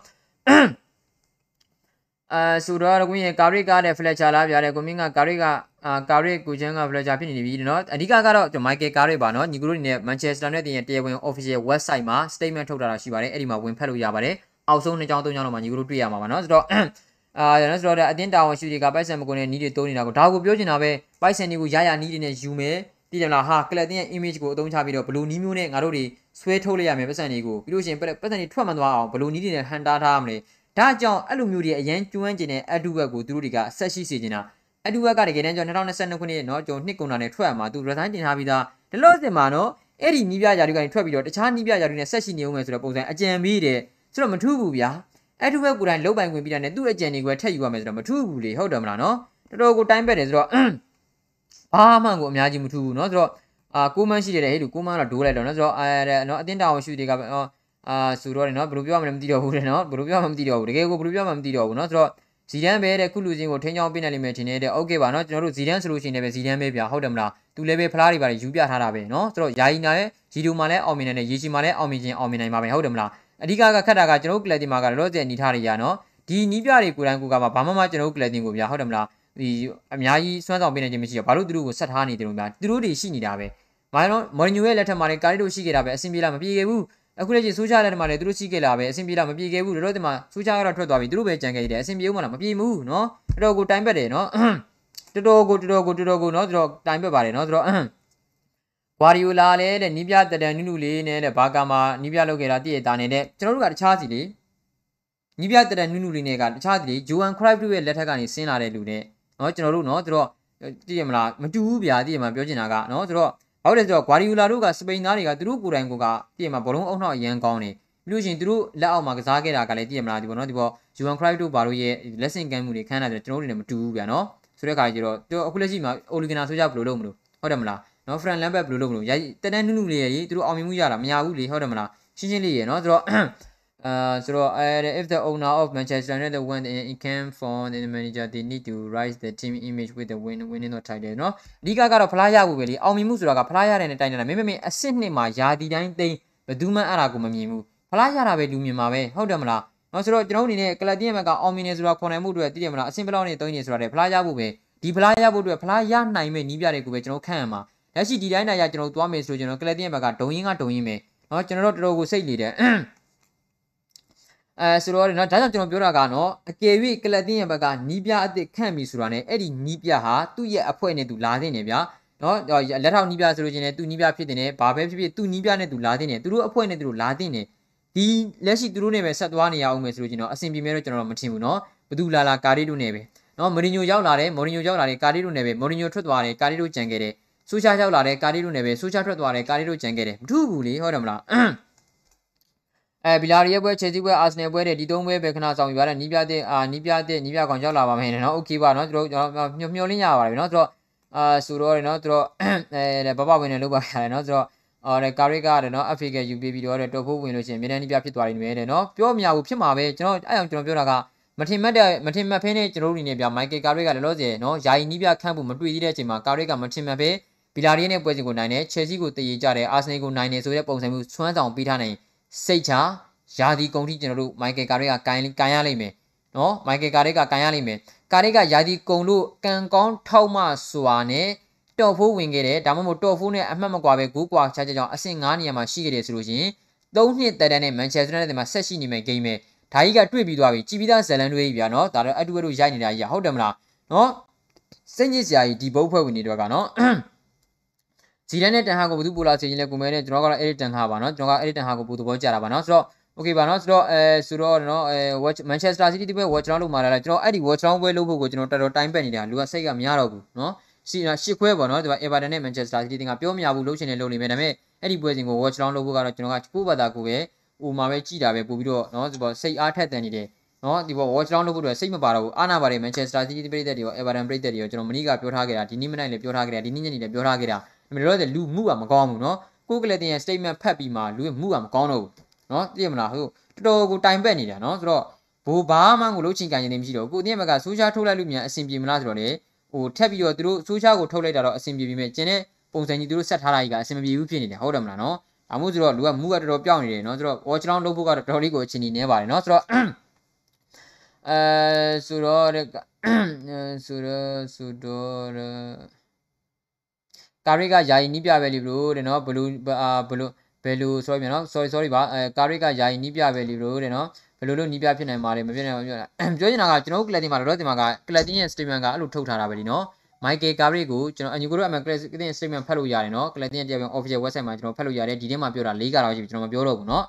အဲဆိုတော့ကွင်းရဲ့ကာရစ်ကတဲ့ဖလက်ချာလားဗျာတဲ့ကိုမင်းကကာရစ်က အာကာရက်ကိုချန်ကဖလက်ချာဖြစ်နေပြီနော်အဓိကကတော့မိုက်ကယ်ကာရက်ပါနော်ညီကတို့နေနဲ့ Manchester United တင်ရဲ့တရားဝင် official website မှာ statement ထုတ်တာရှိပါတယ်အဲ့ဒီမှာဝင်ဖက်လို့ရပါတယ်အောက်ဆုံးနှစ်ကြောင်းသုံးကြောင်းတော့မှညီကတို့တွေ့ရမှာပါနော်ဆိုတော့အာရနော်ဆိုတော့အတင်းတာဝန်ရှိတွေကပိုက်ဆန်မကုန်တဲ့နီးတွေတိုးနေတာကိုဒါကိုပြောချင်တာပဲပိုက်ဆန်တွေကိုရရနီးတွေနဲ့ယူမယ်တည်တယ်လားဟာကလပ်တင်ရဲ့ image ကိုအသုံးချပြီးတော့ဘလူနီးမျိုးနဲ့ငါတို့တွေဆွဲထုတ်လိုက်ရမယ်ပတ်စံတွေကိုပြီးလို့ရှိရင်ပတ်စံတွေထွက်မှသွားအောင်ဘလူနီးတွေနဲ့ဟန်တာထားရမလဲဒါကြောင့်အဲ့လိုမျိုးတွေအရန်ကျွမ်းကျင်တဲ့အတူဝက်ကိုသူတို့တွေကဆက်ရှိစေချင်တာ အတူဝက်ကတကယ်တမ်းကျွန်တော်2022ခုနှစ်နော်ကျွန်တော်နှစ်ကုန်တာနဲ့ထွက်ရမှာသူ resign တင်ထားပြီးသားဒီလိုအစင်မှာနော်အဲ့ဒီနီးပြယာတွေကနေထွက်ပြီးတော့တခြားနီးပြယာတွေနဲ့ဆက်ရှိနေအောင်မယ်ဆိုတော့ပုံစံအကြံပေးတယ်ဆိုတော့မထူးဘူးဗျာအဲ့ဒီဘက်ကိုယ်တိုင်လုံပိုင်ဝင်ပြီးတာနဲ့သူ့အကြံတွေကိုထက်ယူရမယ်ဆိုတော့မထူးဘူးလေဟုတ်တယ်မလားနော်တော်တော်ကိုတိုင်းပက်တယ်ဆိုတော့ဘာမှကိုအများကြီးမထူးဘူးနော်ဆိုတော့အာကိုမန်းရှိတယ်ဟဲ့လူကိုမန်းတော့ဒိုးလိုက်တော့နော်ဆိုတော့အဲနော်အတင်းတောင်ရှူတွေကအာဆိုတော့နော်ဘယ်လိုပြောမှမသိတော့ဘူးလေနော်ဘယ်လိုပြောမှမသိတော့ဘူးတကယ်ကိုဘယ်လိုပြောမှမသိတော့ဘူးနော်ဆိုတော့ ဇီဒန်ပဲတဲ့ခုလူချင်းကိုထိန်းချောင်းပေးနိုင်လိမ့်မယ်ထင်နေတဲ့โอเคပါနော်ကျွန်တော်တို့ဇီဒန်ဆိုလို့ရှိရင်လည်းဇီဒန်ပဲဗျာဟုတ်တယ်မလားသူလည်းပဲဖလားတွေပါယူပြထားတာပဲနော်ဆိုတော့ယာယီနာရဲ့ဂျီဒူမှာလည်းအောင်မြင်တယ်ရေချီမှာလည်းအောင်မြင်ခြင်းအောင်မြင်နိုင်ပါပဲဟုတ်တယ်မလားအဓိကကခတ်တာကကျွန်တော်တို့ကလပ်တင်မှာကလောဆယ်ညီထားတွေရနော်ဒီနီးပြတွေကိုယ်တိုင်ကိုကမှဘာမှမကျွန်တော်တို့ကလပ်တင်ကိုဗျာဟုတ်တယ်မလားဒီအများကြီးစွမ်းဆောင်ပေးနေခြင်းမရှိတော့ဘာလို့သူတို့ကိုဆက်ထားနေတယ်လို့ဗျာသူတို့တွေရှိနေတာပဲဘာလို့မော်ရီညိုရဲ့လက်ထက်မှာလည်းကာရီတို့ရှိခဲ့တာပဲအဆင်ပြေလားမပြေခဲ့ဘူး အခုလက်ရှိဆိုးချလက်ထက်မှာလည်းသူတို့ရှိခဲ့လာပဲအဆင်ပြေလားမပြေခဲ့ဘူးတို့တို့ဒီမှာဆိုးချကတော့ထွက်သွားပြီသူတို့ပဲကြံခဲ့တယ်အဆင်ပြေဦးမလားမပြေဘူးနော်တော်တော်ကိုတိုင်ပက်တယ်နော်တော်တော်ကိုတော်တော်ကိုတော်တော်ကိုနော်တော်တော်တိုင်ပက်ပါတယ်နော်ဆိုတော့ဂွာဒီယိုလာလည်းတဲ့နီးပြတတန်နုနုလေးနဲ့တဲ့ဘာကာမှာနီးပြလောက်ခဲ့တာတည့်ရတာနေတဲ့ကျွန်တော်တို့ကတခြားစီလေနီးပြတတန်နုနုလေးနဲ့ကတခြားစီလေဂျိုဟန်ခရိုက်တို့ရဲ့လက်ထက်ကနေဆင်းလာတဲ့လူနဲ့နော်ကျွန်တော်တို့နော်သူတို့တည့်ရမလားမတူဘူးဗျာတည့်ရမှာပြောချင်တာကနော်ဆိုတော့ ဟုတ်တယ်ဆိုတော့ဂွာဒီယိုလာတို့ကစပိန်သားတွေကသူတို့ကိုယ်တိုင်ကိုကတည့်ရမှာဘလုံးအုံနှောက်အရန်ကောင်းနေပြီးလို့ရှိရင်သူတို့လက်အောက်မှာကစားခဲ့တာကလည်းတည့်ရမလားဒီပေါ်နော်ဒီပေါ်ဂျူဝန်ခရိုက်တို့ဘာလို့ရဲ့ lesson ကမ်းမှုတွေခန်းတာဆိုကျွန်တော်တို့လည်းမတူဘူးဗျာနော်ဆိုတဲ့အခါကျတော့သူအခုလက်ရှိမှာအိုလီဂနာဆိုကြဘယ်လိုလုပ်မလို့ဟုတ်တယ်မလားနော်ဖရန်လမ်ဘက်ဘယ်လိုလုပ်မလို့ရိုက်တန်းနုနုလေးရဲ့သူတို့အောင်မြင်မှုရတာမရဘူးလေဟုတ်တယ်မလားရှင်းရှင်းလေးရဲ့နော်ဆိုတော့ Uh, so uh, if the owner of Manchester United went in, in can for the manager they need to rise the team image with the win winning not title เนาะအဓိကကတော့ဖလားရဖို့ပဲလေအောင်မြင်မှုဆိုတာကဖလားရတဲ့နဲ့တိုင်နေတာမင်းမင်းအစ်စ်နှစ်မှာယာတီတိုင်းသိမ်းဘယ်သူမှအဲ့ဒါကိုမမြင်ဘူးဖလားရတာပဲလူမြင်မှာပဲဟုတ်တယ်မလားเนาะဆိုတော့ကျွန်တော်အနေနဲ့ကလပ်တင်းဘက်ကအောင်မြင်နေဆိုတာခွန်နိုင်မှုတွေတည်တယ်မလားအဆင်ဘလောက်နဲ့သုံးနေဆိုတာလေဖလားရဖို့ပဲဒီဖလားရဖို့အတွက်ဖလားရနိုင်မဲ့နီးပြတွေကိုပဲကျွန်တော်ခန့်ရမှာလက်ရှိဒီတိုင်းတိုင်းရကျွန်တော်သွားမယ်ဆိုကျွန်တော်ကလပ်တင်းဘက်ကဒုံရင်းကဒုံရင်းပဲเนาะကျွန်တော်တို့တော်တော်ကိုစိတ်နေတယ် အဲဆိုတော့နော်ဒါကြောင့်ကျွန်တော်ပြောတာကနော်အကယ်၍ကလပ်တင်းရဲ့ဘက်ကနီးပြအသစ်ခန့်ပြီဆိုတာ ਨੇ အဲ့ဒီနီးပြဟာသူ့ရဲ့အဖွဲ့နဲ့သူလာသင့်နေဗျာနော်လက်ထောက်နီးပြဆိုလို့ချင်းねသူနီးပြဖြစ်တင်နေဘာပဲဖြစ်ဖြစ်သူနီးပြနဲ့သူလာသင့်နေသူတို့အဖွဲ့နဲ့သူတို့လာသင့်နေဒီလက်ရှိသူတို့နဲ့ပဲဆက်သွားနေရအောင်မယ်ဆိုလို့ကျွန်တော်အဆင်ပြေမဲ့တော့ကျွန်တော်မထင်ဘူးနော်ဘသူလာလာကာရီတို့နဲ့ပဲနော်မော်ရီညိုရောက်လာတယ်မော်ရီညိုရောက်လာတယ်ကာရီတို့နဲ့ပဲမော်ရီညိုထွက်သွားတယ်ကာရီတို့ကြံခဲ့တယ်ဆိုရှာရောက်လာတယ်ကာရီတို့နဲ့ပဲဆိုရှာထွက်သွားတယ်ကာရီတို့ကြံခဲ့တယ်မထူးဘူးလေဟုတ်တယ်မလား အဲဘီလာရီရဲ့ပွဲချယ်ဆီပွဲအာဆင်နယ်ပွဲတွေဒီသုံးပွဲပဲခဏဆောင်ယူရတဲ့နီးပြတဲ့အာနီးပြတဲ့နီးပြကောင်ရောက်လာပါမယ်နော်โอเคပါနော်တို့မျှော်မျှော်လင့်ရပါတယ်နော်တို့အာဆိုတော့နော်တို့အဲဘဘဝင်နေလို့ပါရတယ်နော်တို့အော်တဲ့ကာရီကတဲ့နော် FA ကယူပြီးပြီးတော့တဲ့တော်ဖို့ဝင်လို့ရှိရင်မြေတန်းနီးပြဖြစ်သွားနေမယ်တဲ့နော်ပြောမရဘူးဖြစ်မှာပဲကျွန်တော်အဲ့အောင်ကျွန်တော်ပြောတာက မထင်မှတ်တဲ့မထင်မှတ်ဖဲနဲ့ကျွန်တော်တို့အနေနဲ့ဗျာမိုက်ကယ်ကာရိကလည်းလောဆယ်နော်ယာယီနီးပြခန့်ဖို့မတွေ့သေးတဲ့အချိန်မှာကာရိကမထင်မှတ်ဖဲဘီလာရီနဲ့ပွဲစဉ်ကိုနိုင်တယ်ချယ်ဆီကိုတည်ရကြတယ်အာဆင်နယ်ကိုနိုင်တယ်ဆိုတဲ့ပုံစံမျိုးဆွမ်းဆောင်ပေးထားနိုင် စိတ်ချယာဒီကုန်ထိကျွန်တော်တို့မိုက်ကယ်ကာရိကကန်ကန်ရလိမ့်မယ်နော်မိုက်ကယ်ကာရိကကန်ရလိမ့်မယ်ကာရိကယာဒီကုံလို့ကန်ကောင်းထောက်မှစွာနဲ့တော်ဖိုးဝင်ခဲ့တယ်ဒါမှမဟုတ်တော်ဖိုးနဲ့အမှတ်မကွာပဲဂိုးကွာချာချာကြောင့်အဆင့်9နေရာမှာရှိခဲ့တယ်ဆိုလို့ရှိရင်၃နှစ်တက်တန်းနဲ့မန်ချက်စတာယူနိုက်တက်မှာဆက်ရှိနေမယ်ဂိမ်းပဲဒါကြီးကတွေ့ပြီးသွားပြီကြည်ပြီးသားဇလန်တွေကြီးဗျာနော်ဒါတော့အတူတူရိုက်နေတာကြီးဟုတ်တယ်မလားနော်စိတ်ညစ်စရာကြီးဒီဘုတ်ဖွဲ့ဝင်တွေတော့ကနော် ဇီဒန်နဲ့တန်ဟာကိုဘယ်သူပို့လာချင်ရင်လဲကိုမဲနဲ့ကျွန်တော်ကတော့အဲ့ဒီတန်ဟာပါနော်ကျွန်တော်ကအဲ့ဒီတန်ဟာကိုပို့သဘောကျတာပါနော်ဆိုတော့ okay ပါနော်ဆိုတော့အဲဆိုတော့နော်အဲ watch Manchester City ဒီဘက် watch round လို့မှာလာကျွန်တော်အဲ့ဒီ watch round ပွဲလုပ်ဖို့ကိုကျွန်တော်တော်တော်တိုင်းပက်နေတာလူကစိတ်ကမရတော့ဘူးနော်စီရှစ်ခွဲပေါ့နော်ဒီမှာ Everton နဲ့ Manchester City တင်ကပြောမရဘူးလုပ်ချင်တယ်လုပ်နေမယ်ဒါပေမဲ့အဲ့ဒီပွဲစဉ်ကို watch round လုပ်ဖို့ကတော့ကျွန်တော်ကကိုယ့်ဘာသာကိုပဲဟိုမှာပဲကြည်တာပဲပို့ပြီးတော့နော်ဒီပေါ်စိတ်အားထက်တန်နေတယ်နော်ဒီပေါ် watch round လုပ်ဖို့အတွက်စိတ်မပါတော့ဘူးအာနာပါတယ် Manchester City ပြည်သက်တွေရော Everton ပြည်သက်တွေရောကျွန်တော်မနီးကပြောထားခဲ့တာဒီနေ့မနိုင်လည်းပြောထားခဲ့တာဒီနေ့ညနေလည်းပြောထားခဲ့တာ ဒါပေမဲ့တော့လူမှုကမကောင်းဘူးနော်ကိုကလေးတင်ရဲ့ statement ဖတ်ပြီးမှလူမှုကမကောင်းတော့ဘူးနော်သိရမလားဟိုတော်တော်ကိုတိုင်ပက်နေတာနော်ဆိုတော့ဘိုးဘာမှကိုလုံးချင်ကန်နေမရှိတော့ကိုအတင်းဘက်ကဆိုးချားထုတ်လိုက်လို့မြန်အဆင်ပြေမလားဆိုတော့လေဟိုထက်ပြီးတော့သူတို့ဆိုးချားကိုထုတ်လိုက်တာတော့အဆင်ပြေပြီမဲ့ကျင်တဲ့ပုံစံကြီးသူတို့ဆက်ထားတာကြီးကအဆင်မပြေဘူးဖြစ်နေတယ်ဟုတ်တယ်မလားနော်ဒါမှမဟုတ်ဆိုတော့လူကမူကတော်တော်ပြောင်းနေတယ်နော်ဆိုတော့ watch down လုပ်ဖို့ကတော့တော်တော်လေးကိုအချိန်ကြီးနေပါတယ်နော်ဆိုတော့အဲဆိုတော့ဆိုတော့ဆိုတော့ ကာရိကယာယီနီးပြပဲလီဘလို့တဲ့နော်ဘလူးအာဘလူးဘယ်လို sorry မြန်နော် sorry sorry ပါအဲကာရိကယာယီနီးပြပဲလီဘလို့တဲ့နော်ဘယ်လိုလို့နီးပြဖြစ်နိုင်မှာလဲမဖြစ်နိုင်ဘူးပြောတာပြောချင်တာကကျွန်တော်တို့ကလပ်တင်မှာတော့ဒီမှာကကလပ်တင်ရဲ့ statement ကအဲ့လိုထုတ်ထားတာပဲလीနော်မိုက်ကယ်ကာရီကိုကျွန်တော်အညီကိုတို့အမှန်ကလပ်တင် statement ဖတ်လို့ရတယ်နော်ကလပ်တင်ရဲ့တရားပြန် official website မှာကျွန်တော်ဖတ်လို့ရတယ်ဒီထဲမှာပြောတာ၄ကတော့ရှိပြီကျွန်တော်မပြောတော့ဘူးနော်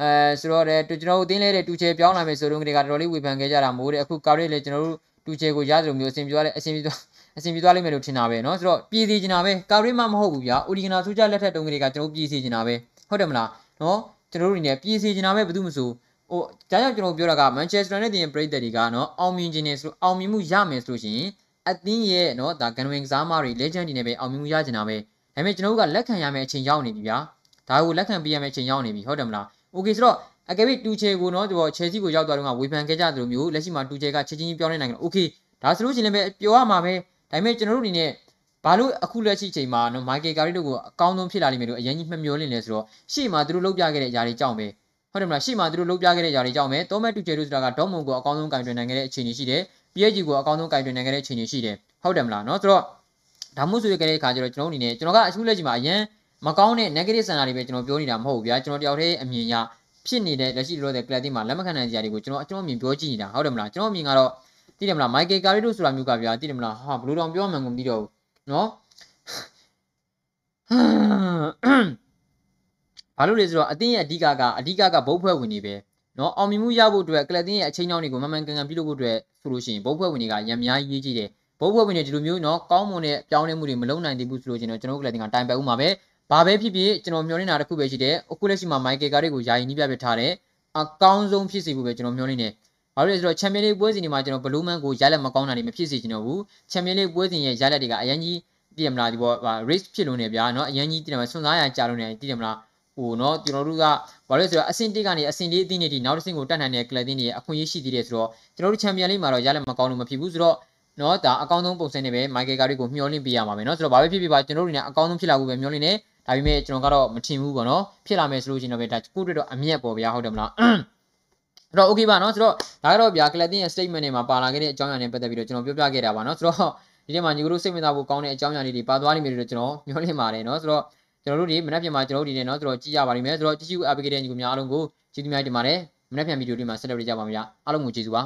အဲဆိုတော့တဲ့ကျွန်တော်တို့တင်းလဲတဲ့တူချေပြောင်းလာမယ်ဆိုတော့ကလေးကတော်တော်လေးဝေဖန်ခဲ့ကြတာမို့တဲ့အခုကာရီလည်းကျွန်တော်တို့တူချေကိုရသလိုမျိုးအဆင်ပြေသွားတဲ့အဆင်ပြေသွား အဆင်ပြေသွားလိမ့်မယ်လို့ထင်တာပဲเนาะဆိုတော့ပြည်စီချင်တာပဲကာရီမှမဟုတ်ဘူးဗျာအိုဒီဂနာဆိုကြလက်ထက်တုံးကလေးကကျွန်တော်ပြည်စီချင်တာပဲဟုတ်တယ်မလားเนาะကျွန်တော်တို့အနေနဲ့ပြည်စီချင်တာပဲဘယ်သူမှမဆိုဟိုဒါကြောင့်ကျွန်တော်ပြောတာကမန်ချက်စတာနဲ့တင်ပရိသတ်တွေကเนาะအောင်မြင်ခြင်းနဲ့ဆိုအောင်မြင်မှုရမယ်ဆိုလို့ရှိရင်အသင်းရဲ့เนาะဒါဂန်ဝင်ကစားမတွေ legend တွေနဲ့ပဲအောင်မြင်မှုရချင်တာပဲဒါပေမဲ့ကျွန်တော်တို့ကလက်ခံရမယ့်အချိန်ရောက်နေပြီဗျာဒါကိုလက်ခံပေးရမယ့်အချိန်ရောက်နေပြီဟုတ်တယ်မလားโอเคဆိုတော့အကယ်၍တူချေကိုเนาะဒီပေါ်ချယ်ဆီကိုရောက်သွားတော့ကဝေဖန်ခဲ့ကြသလိုမျိုးလက်ရှိမှာတူချေကချက်ချင်းပြောင်းနေနိုင်တယ်โอเคဒါဆိုလို့ရှိရင်လည်းပြောရမှာပဲ ဒါပေမဲ့ကျွန်တော်တို့အနေနဲ့ဘာလို့အခုလက်ရှိချိန်မှာနော်မိုက်ကယ်ကာရီတို့ကိုအကောင်းဆုံးဖြစ်လာလိမ့်မယ်လို့အရင်ကြီးမှမျှော်လင့်နေဆိုတော့ရှေ့မှာသူတို့လုပ်ပြခဲ့တဲ့အရာတွေကြောင့်ပဲဟုတ်တယ်မလားရှေ့မှာသူတို့လုပ်ပြခဲ့တဲ့အရာတွေကြောင့်ပဲတောမက်တူချေတို့ဆိုတာကဒေါမွန်ကိုအကောင်းဆုံးကင်တွင်နိုင်ခဲ့တဲ့အခြေအနေရှိတယ် PSG ကိုအကောင်းဆုံးကင်တွင်နိုင်ခဲ့တဲ့အခြေအနေရှိတယ်ဟုတ်တယ်မလားနော်ဆိုတော့ဒါမှမဟုတ်ဆိုရတဲ့အခါကျတော့ကျွန်တော်အနေနဲ့ကျွန်တော်ကအခုလက်ရှိမှာအရင်မကောင်းတဲ့ negative ဆန္ဒတွေပဲကျွန်တော်ပြောနေတာမဟုတ်ဘူးဗျာကျွန်တော်တယောက်တည်းအမြင်ရဖြစ်နေတဲ့လက်ရှိလိုတဲ့ club တွေမှာလက်မခံနိုင်စရာတွေကိုကျွန်တော်အကျွန်တော်မြင်ပြောကြည့်နေတာဟုတ်တယ်မလားကျွန်တော်မြင်ကတော့ သိတယ်မလားမိုက်ကယ်ကာရီတို့ဆိုတာမျိုးကဗျာသိတယ်မလားဟာဘလူးတောင်ပြောမှန်းကုန်ပြီးတော့နော်ဘာလို့လဲဆိုတော့အတင်းရဲ့အဓိကကအဓိကကဘုတ်ဖွဲ့ဝင်နေပဲနော်အောင်မြင်မှုရဖို့အတွက်ကလပ်တင်းရဲ့အချိန်ကြောင်းတွေကိုမမှန်ကန်ကန်ပြုလုပ်ဖို့အတွက်ဆိုလို့ရှိရင်ဘုတ်ဖွဲ့ဝင်တွေကရံများရေးကြည့်တယ်ဘုတ်ဖွဲ့ဝင်တွေဒီလိုမျိုးနော်ကောင်းမွန်တဲ့ပြောင်းလဲမှုတွေမလုပ်နိုင်သေးဘူးဆိုလို့ကျွန်တော်ကျွန်တော်ကလပ်တင်းကတိုင်ပတ်ဦးမှာပဲဘာပဲဖြစ်ဖြစ်ကျွန်တော်မျှော်နေတာတစ်ခုပဲရှိတယ်အခုလက်ရှိမှာမိုက်ကယ်ကာတွေကိုယာယီနှိပြပြထားတယ်အကောင်းဆုံးဖြစ်စေဖို့ပဲကျွန်တော်မျှော်နေတယ် ဘာလို့လဲဆိုတော့ချန်ပီယံလိပွဲစဉ်တွေမှာကျွန်တော်ဘလူးမန်ကိုရလက်မကောင်းတာတွေမဖြစ်စေချင်တော့ဘူးချန်ပီယံလိပွဲစဉ်ရဲ့ရလက်တွေကအရင်ကြီးတည်ရမလားဒီပေါ် race ဖြစ်လို့နေဗျာเนาะအရင်ကြီးတည်တယ်မှာစွန့်စားရကြာလို့နေတည်တယ်မလားဟိုเนาะကျွန်တော်တို့ကဘာလို့လဲဆိုတော့အဆင့်1ကနေအဆင့်4အသင်းတွေဒီနောက်တစ်ဆင့်ကိုတက်နိုင်တဲ့ကလပ်တင်းတွေအခွင့်အရေးရှိသေးတယ်ဆိုတော့ကျွန်တော်တို့ချန်ပီယံလိမှာတော့ရလက်မကောင်းလို့မဖြစ်ဘူးဆိုတော့နော်ဒါအကောင်းဆုံးပုံစံနဲ့ပဲမိုက်ကယ်ကာရီကိုမျှော်လင့်ပေးရမှာပဲเนาะဆိုတော့ဘာပဲဖြစ်ဖြစ်ပါကျွန်တော်တို့နေအကောင်းဆုံးဖြစ်လာဖို့ပဲမျှော်လင့်နေဒါပေမဲ့ကျွန်တော်ကတော့မထင်ဘူးပေါ့နော်ဖြစ်လာမယ်ဆိုလို့ရှိရင်တော့ပဲဒါကိုတွေ့တော့အမျက်ပေါ့ဗျာဟုတ်တယ်မလား အဲ့တော့ okay ပါเนาะဆိုတော့ဒါကတော့ဗျာကလပ်တင်ရဲ့ statement တွေမှာပါလာခဲ့တဲ့အကြောင်းအရာတွေပတ်သက်ပြီးတော့ကျွန်တော်ပြောပြခဲ့တာပါเนาะဆိုတော့ဒီထဲမှာညီကိုတို့စိတ်ဝင်စားဖို့ကောင်းတဲ့အကြောင်းအရာလေးတွေပါသွားလိမ့်မယ်လို့ကျွန်တော်မျှော်လင့်ပါတယ်เนาะဆိုတော့ကျွန်တော်တို့ဒီမနက်ဖြန်မှာကျွန်တော်တို့ဒီနေ့เนาะဆိုတော့ကြည့်ရပါလိမ့်မယ်ဆိုတော့ကြည့်ကြည့်အားပေးခဲ့တဲ့ညီကိုများအားလုံးကိုကျေးဇူးများတင်ပါတယ်မနက်ဖြန်ဗီဒီယိုတွေမှာဆက်လက်ကြပါမယ်ဗျာအားလုံးကိုကျေးဇူးပါ